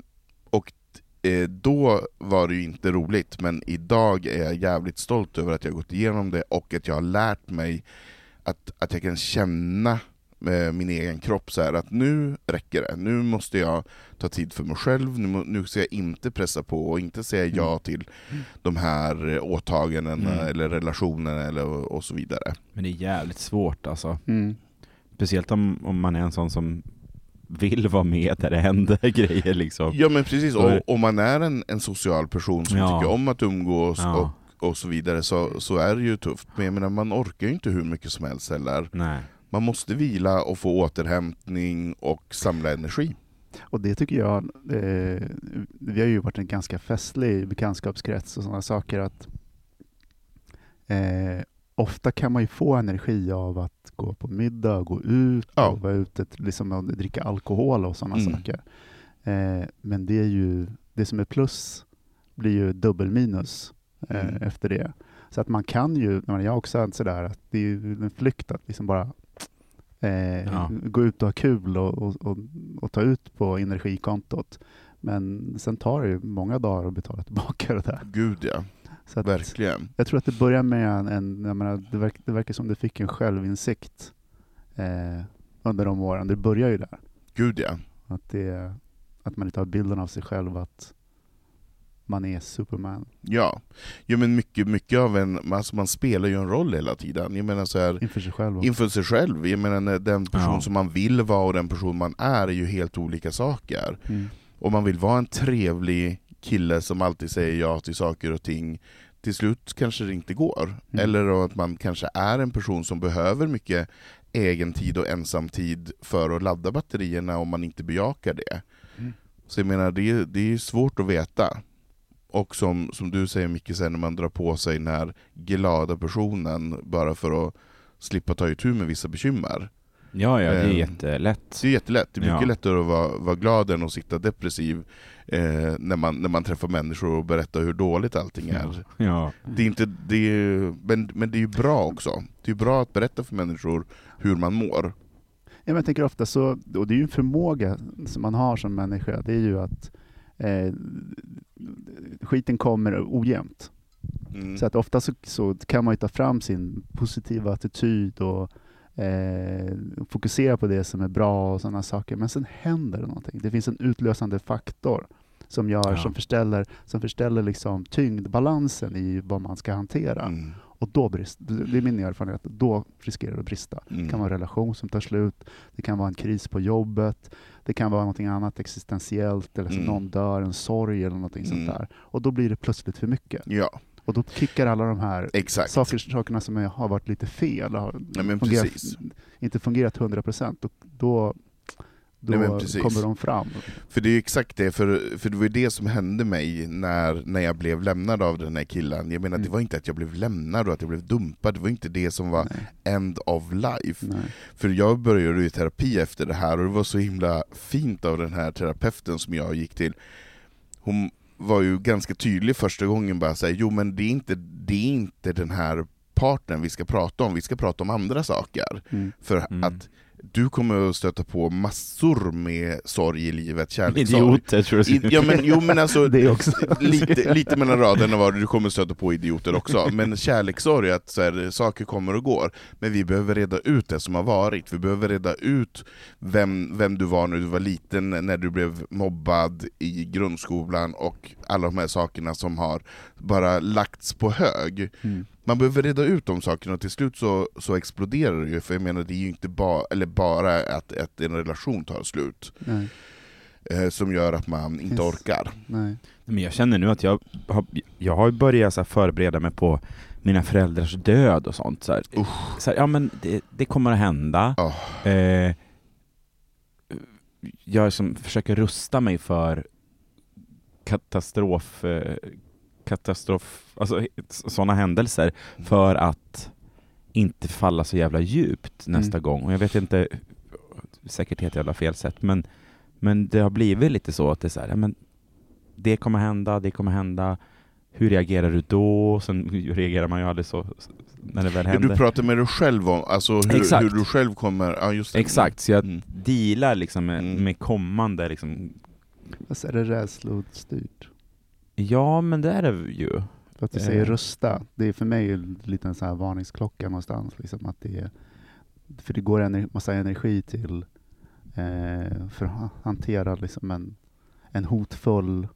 och eh, då var det ju inte roligt, men idag är jag jävligt stolt över att jag gått igenom det och att jag har lärt mig att, att jag kan känna med min egen kropp så här att nu räcker det, nu måste jag ta tid för mig själv, nu, nu ska jag inte pressa på och inte säga ja till de här eh, åtagandena Mm. eller relationerna eller, och så vidare. Men det är jävligt svårt alltså. Mm. Speciellt om, om man är en sån som vill vara med där det händer grejer liksom. Ja men precis, och om man är en, en social person som Ja. tycker om att umgås Ja. och, och så vidare så, så är det ju tufft. Men jag menar, man orkar ju inte hur mycket som helst heller. Nej. Man måste vila och få återhämtning och samla energi. Och det tycker jag, eh, vi har ju varit en ganska festlig bekantskapskrets och sådana saker att eh, ofta kan man ju få energi av att gå på middag, gå ut Ja. och vara ute, liksom, och dricka alkohol och sådana Mm. saker. Eh, men det är ju, det som är plus blir ju dubbel minus Mm. efter det. Så att man kan ju, jag har också sådär att det är ju en flykt att liksom bara eh, Ja. gå ut och ha kul och, och, och, och ta ut på energikontot. Men sen tar det ju många dagar att betala tillbaka det där. Gud ja, Så att, verkligen. jag tror att det börjar med en, en menar, det, verk, det verkar som du fick en självinsikt eh, under de åren. Det börjar ju där. Gud ja. Att, det, att man inte har bilden av sig själv att man är Superman Ja, ja men mycket, mycket av en, alltså man spelar ju en roll hela tiden. Jag menar så här, inför sig själv. också. inför sig själv. Jag menar den person Ja. som man vill vara och den person man är är ju helt olika saker. Mm. Om man vill vara en trevlig kille som alltid säger ja till saker och ting, till slut kanske det inte går. Mm. Eller att man kanske är en person som behöver mycket egen tid och ensamtid för att ladda batterierna om man inte bejakar det. Mm. Så jag menar, det, är- det är svårt att veta. Och som, som du säger Micke, sen när man drar på sig den här glada personen bara för att slippa ta itu med vissa bekymmer. Ja, ja, det är Ehm, jättelätt. Det är jättelätt, det är mycket Ja. lättare att vara, vara glad än att sitta depressiv eh, när, man, när man träffar människor och berättar hur dåligt allting är. Ja. Det är inte, det är, men, men det är ju bra också. Det är bra att berätta för människor hur man mår. Ja, men jag tänker ofta så, och det är ju en förmåga som man har som människa, det är ju att eh, skiten kommer ojämnt. Mm. Så att ofta så, så kan man ju ta fram sin positiva attityd och eh, fokusera på det som är bra och sådana saker. Men sen händer det någonting. Det finns en utlösande faktor som gör, Ja. som förställer, som förställer liksom tyngdbalansen i vad man ska hantera. Mm. Och då brist, det är min erfarenhet, då riskerar det att brista. Mm. Det kan vara en relation som tar slut, det kan vara en kris på jobbet, det kan vara någonting annat existentiellt, eller så Mm. någon dör, en sorg eller någonting Mm. sånt där. Och då blir det plötsligt för mycket. Ja, Och då kickar alla de här exakt. saker, sakerna som har varit lite fel, har Ja, fungerat, inte fungerat 100 procent, då, då, då Nej, kommer de fram. För det är ju exakt det, för, för det var ju det som hände mig när, när jag blev lämnad av den här killen. Jag menar, Mm. det var inte att jag blev lämnad och att jag blev dumpad, det var inte det som var Nej, end of life. nej. För jag började ju i terapi efter det här, och det var så himla fint av den här terapeuten som jag gick till. Hon var ju ganska tydlig första gången, bara säga jo men det är, inte, det är inte den här partnern vi ska prata om, vi ska prata om andra saker. Mm. För Mm. att du kommer att stöta på massor med sorg i livet, kärlekssorg. Idioter tror jag. Ja, men, jo men alltså, lite, lite mellan raderna var du kommer stöta på idioter också, men kärlekssorg, att så här, saker kommer och går, men vi behöver reda ut det som har varit, vi behöver reda ut vem, vem du var när du var liten, när du blev mobbad i grundskolan, och alla de här sakerna som har bara lagts på hög. Mm. Man behöver reda ut de sakerna, och till slut så, så exploderar det ju, för jag menar det är ju inte ba, eller bara att, att en relation tar slut, Nej, eh, som gör att man inte Finns- orkar. nej. Men jag känner nu att jag har, jag har börjat så här förbereda mig på mina föräldrars död och sånt. Så här. Så här, ja men det, det kommer att hända. Ja. Eh, jag som försöker rusta mig för katastrof, eh, katastrof, alltså sådana händelser för att inte falla så jävla djupt nästa Mm. gång. Och jag vet inte, säkert helt jävla fel sätt, men, men det har blivit lite så att det är så här, ja, men det kommer hända, det kommer hända. Hur reagerar du då? Sen reagerar man ju aldrig så när det väl händer. Du pratar med dig själv om alltså hur, Exakt. hur du själv kommer... Ja, just det. Exakt, så jag Mm. dealar liksom med, Mm. med kommande liksom, Alltså är det rädslostyrt? Ja, men det är det ju. För att du Eh. säger rösta, det är för mig en liten så här varningsklocka någonstans. Liksom att det är, för det går en massa energi till eh, för att ha- hantera liksom en, en hotfull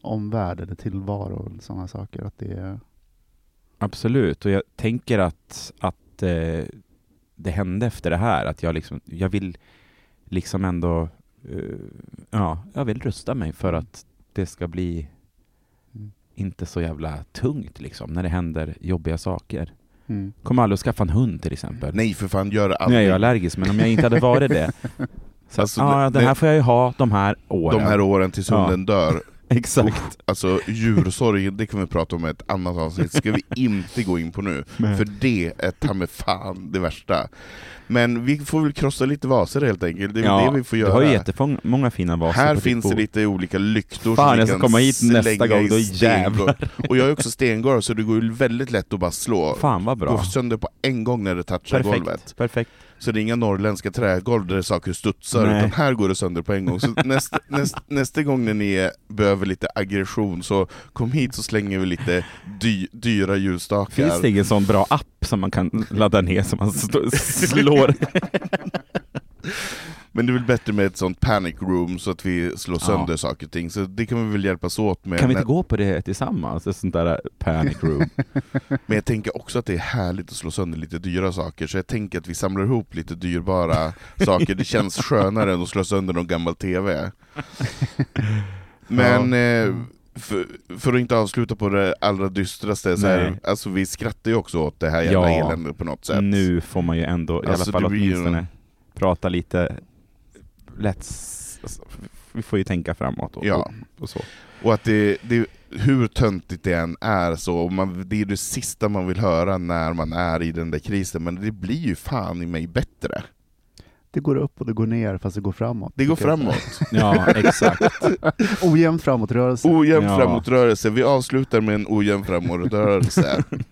omvärld eller tillvaro och sådana saker. Att det är, Absolut, och jag tänker att, att eh, det hände efter det här, att jag liksom, jag vill liksom ändå, eh, ja, jag vill rusta mig för att det ska bli Mm. inte så jävla tungt liksom, när det händer jobbiga saker. mm. Kommer aldrig att skaffa en hund till exempel. Nej för fan, gör det nu aldrig. är jag allergisk, men om jag inte hade varit det, så Alltså, det- ja, den här får jag ju ha de här åren. De här åren tills Ja. hunden dör. Exakt. Alltså djursorg, det kan vi prata om i ett annat avsnitt, ska vi inte gå in på nu. Nej. För det är ta med fan det värsta. Men vi får väl krossa lite vaser helt enkelt, det är väl det vi får göra. Du har ju jättemånga fina vaser Här finns det lite olika lyktor Fan, som jag ska komma hit nästa gång, då jävlar. Och jag är också stengolv, så det går ju väldigt lätt att bara slå. Fan vad bra. Går sönder på en gång när det touchar golvet. Perfekt. Så det är inga norrländska trägolv där saker studsar, Nej. utan här går det sönder på en gång. Så nästa, näst, nästa gång när ni behöver lite aggression, så kom hit så slänger vi lite dy, dyra ljusstakar. Finns det ingen sån bra app som man kan ladda ner som man slår? Men det är väl bättre med ett sånt panic room, så att vi slår Ja. sönder saker och ting. Så det kan vi väl hjälpas åt med. Kan vi inte gå på det tillsammans? Ett sånt där panic room. men jag tänker också att det är härligt att slå sönder lite dyra saker, så jag tänker att vi samlar ihop lite dyrbara saker. Det känns skönare än att slå sönder någon gammal TV. Men eh, för, för att inte avsluta på det allra dystraste, så här, alltså vi skrattar ju också åt det här jävla Ja. eländet på något sätt. Nu får man ju ändå, i Alltså, alla fall blir ju- åtminstone, prata lite lätt... Vi får ju tänka framåt och, Ja. och, och så. Och att det, det, hur töntigt det än är, så man, det är det sista man vill höra när man är i den där krisen, men det blir ju fan i mig bättre. Det går upp och det går ner fast det går framåt. Det går framåt. Ja, exakt. Ojämnt framåtrörelse. Ojämn Ja. framåtrörelse. Vi avslutar med en ojämn framåtrörelse.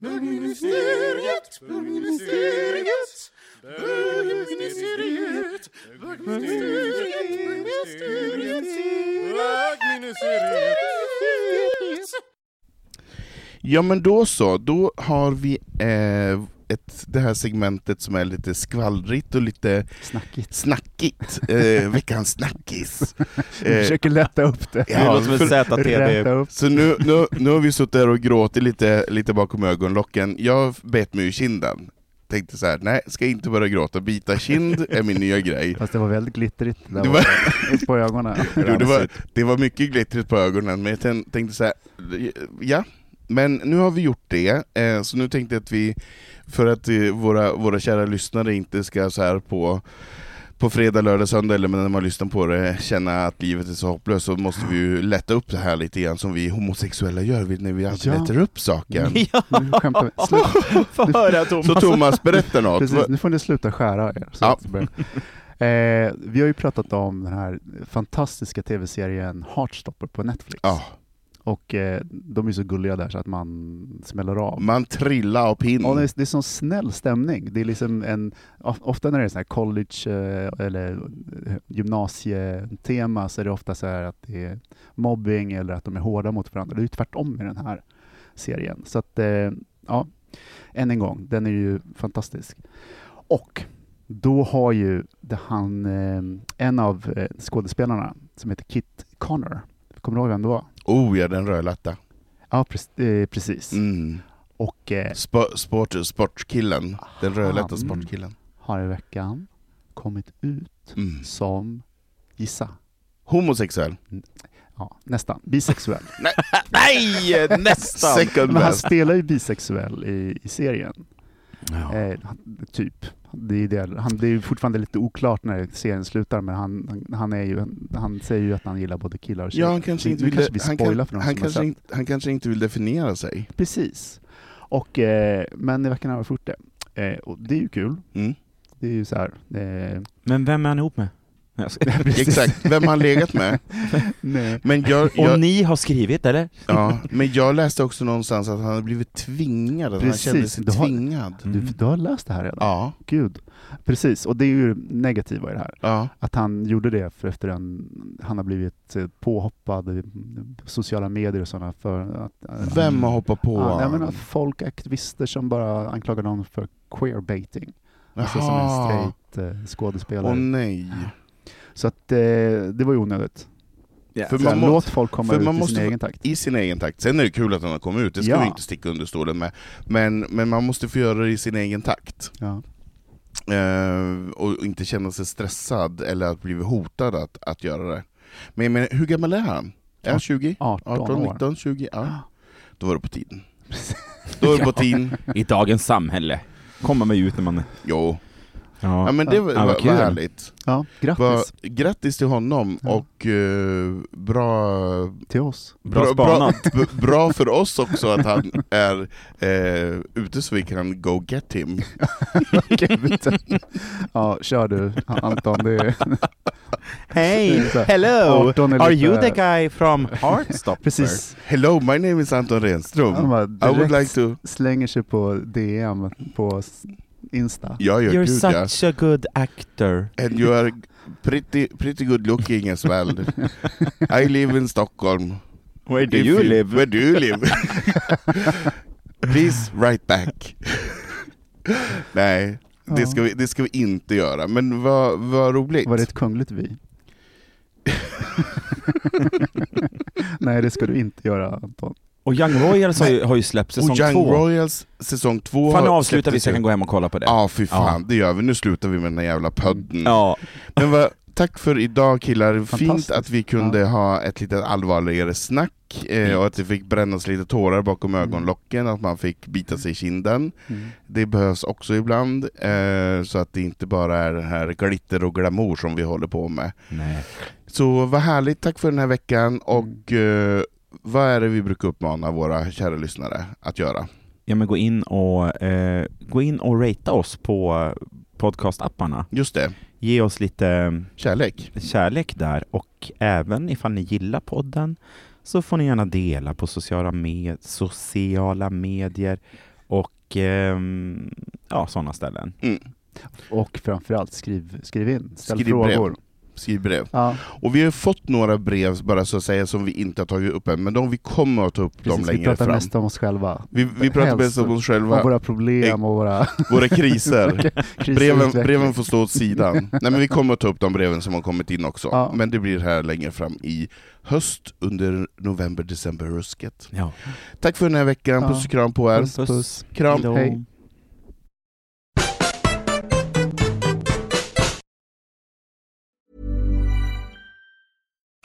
Bögministeriet, bögministeriet, bögministeriet, bögministeriet, bögministeriet, bögministeriet. Ja men då så, då har vi eh, ett, det här segmentet som är lite skvallrigt och lite Snackigt. snackigt. Eh, veckans snackis. Vi Eh, försöker lätta upp det. Det låter som ZTV. Så nu, nu, nu har vi suttit här och gråtit lite, lite bakom ögonlocken. Jag bet mig i kinden. Tänkte så här, nej, ska inte börja gråta. Bita kind är min nya grej. Fast det var väldigt glittrigt där Det var- på ögonen. Jo, det, var, det var mycket glittrigt på ögonen, men jag tän- tänkte så här, ja, men nu har vi gjort det, eh, så nu tänkte jag att vi, för att eh, våra, våra kära lyssnare inte ska så här på på fredag, lördag, söndag eller när man lyssnar på det känna att livet är så hopplöst så måste vi ju lätta upp det här lite grann som vi homosexuella gör vi- när vi alltid Ja. lättar upp saken. Ja, Nu höra Thomas. Så Thomas, berätta något. Precis, nu får ni sluta skära er. Så Ja. eh, vi har ju pratat om den här fantastiska tv-serien Heartstopper på Netflix. Ja, Och eh, de är så gulliga där så att man smäller av. man trillar av pinn. Och det, är, det är sån snäll stämning. Det är liksom en, of- ofta när det är så här college eh, eller eh, gymnasietema så är det ofta så här att det är mobbing eller att de är hårda mot varandra. Det är ju tvärtom i den här serien. Så att, eh, ja, än en gång, den är ju fantastisk. Och då har ju han, eh, en av skådespelarna som heter Kit Connor, kommer du ihåg vem det var? Oh ja, den rödlatta. Ja, pre- eh, precis. Mm. Och eh, Sp- sport, sportkillen. Den rödlätta sportkillen. har i veckan kommit ut Mm. som, gissa, Homosexuell. ja, nästan, bisexuell. Nej, nästan! Second Men han spelar ju bisexuell i, i serien. Ja. Eh, typ. Det är, det, han, det är fortfarande lite oklart när serien slutar, men han, han, han, är ju, han säger ju att han gillar både killar och tjejer. Ja, han kanske inte vill, kanske vi han, kan, för han, kanske inte, han kanske inte vill definiera sig. Precis. Och, eh, men i veckan har jag fått det. Eh, och det är ju kul. Mm. Det är ju så här. Eh, Men vem är han ihop med? Exakt, vem har han legat med? Men jag, Och jag, ni har skrivit, eller? ja, men jag läste också någonstans att han hade blivit tvingad, att Precis, han kände sig du har- tvingad. Du, du har läst det här redan? Ja, Gud. Precis, och det är ju negativa i det här. ja. Att han gjorde det för efter en, han har blivit eh, påhoppad i sociala medier och sådana för att... Vem har hoppat på Ja, jag menar folk, aktivister som bara anklagar någon för queerbaiting. Alltså som en straight eh, skådespelare. Åh nej. Så att eh, det var ju onödigt. För Så man må- låt folk komma för ut man i måste sin egen takt. I sin egen takt. Sen är det kul att han har kommit ut, det ska Ja. vi inte sticka under stolen med. Men, men man måste få göra det i sin egen takt. Ja. Eh, och inte känna sig stressad eller att bli hotad att, att göra det. Men, men hur gammal är han? Är han 20? 18, 18, år. 19, 20? Ja. Då var det på tiden. Då var det på tiden. I dagens samhälle kommer man ju ut när man är... Jo. Ja, Ja men det var, Ja, var, var härligt. Ja, grattis Va, grattis till honom Ja. och eh, bra, till oss. Bra bra, spanat. b- bra för oss också att han är eh, ute så vi kan go get him. Ja, kör du Anton. Det är, här, hello! 18 är Are lite- you the guy from Heartstopper? precis. Hello, my name is Anton Renström. I would like to... slänger sig på DM på Insta. Ja, ja, You're gud ja. such a good actor. And you are pretty, pretty good looking as well. I live in Stockholm. Where do If you live? Where do you live? Please write back. Nej, det Ja. ska, vi, det ska vi inte göra. Men vad, vad roligt. Var det ett kungligt vi? Nej, det ska du inte göra Anton. Och Young Royals har ju, har ju släppt säsong Och Young två. Royals säsong två Fan nu avslutar vi så jag kan gå hem och kolla på det. Ja, fy fan. Ja. Det gör vi. Nu slutar vi med den här jävla podden. Ja. Men vad, tack för idag killar. Fint Fantastiskt. att vi kunde Ja. ha ett lite allvarligare snack eh, och att det fick brännas lite tårar bakom Mm. ögonlocken, att man fick bita sig i kinden. Mm. Det behövs också ibland, eh, så att det inte bara är det här glitter och glamour som vi håller på med. Nej. Så vad härligt, tack för den här veckan Mm. och eh, vad är det vi brukar uppmana våra kära lyssnare att göra? Ja men gå in och, eh, gå in och ratea oss på podcastapparna. Just det, Ge oss lite kärlek. kärlek där och även ifall ni gillar podden så får ni gärna dela på sociala, med, sociala medier och ehm, ja, sådana ställen. Mm. Och framförallt skriv, skriv in, ställ Skriv brev. frågor. Skriv brev. Ja, Och vi har fått några brev bara så att säga som vi inte har tagit upp än, men de vi kommer att ta upp dem precis. Vi längre pratar fram. mest om oss själva. Vi, vi pratar Helst mest om oss Om själva, våra problem och våra våra kriser. Breven, breven får stå åt sidan. Nej men vi kommer att ta upp de breven som har kommit in också. Ja. Men det blir här längre fram i höst under november, december rusket. Ja. Tack för den här veckan, Ja. puss och kram på er. Puss, puss. Kram. Hej.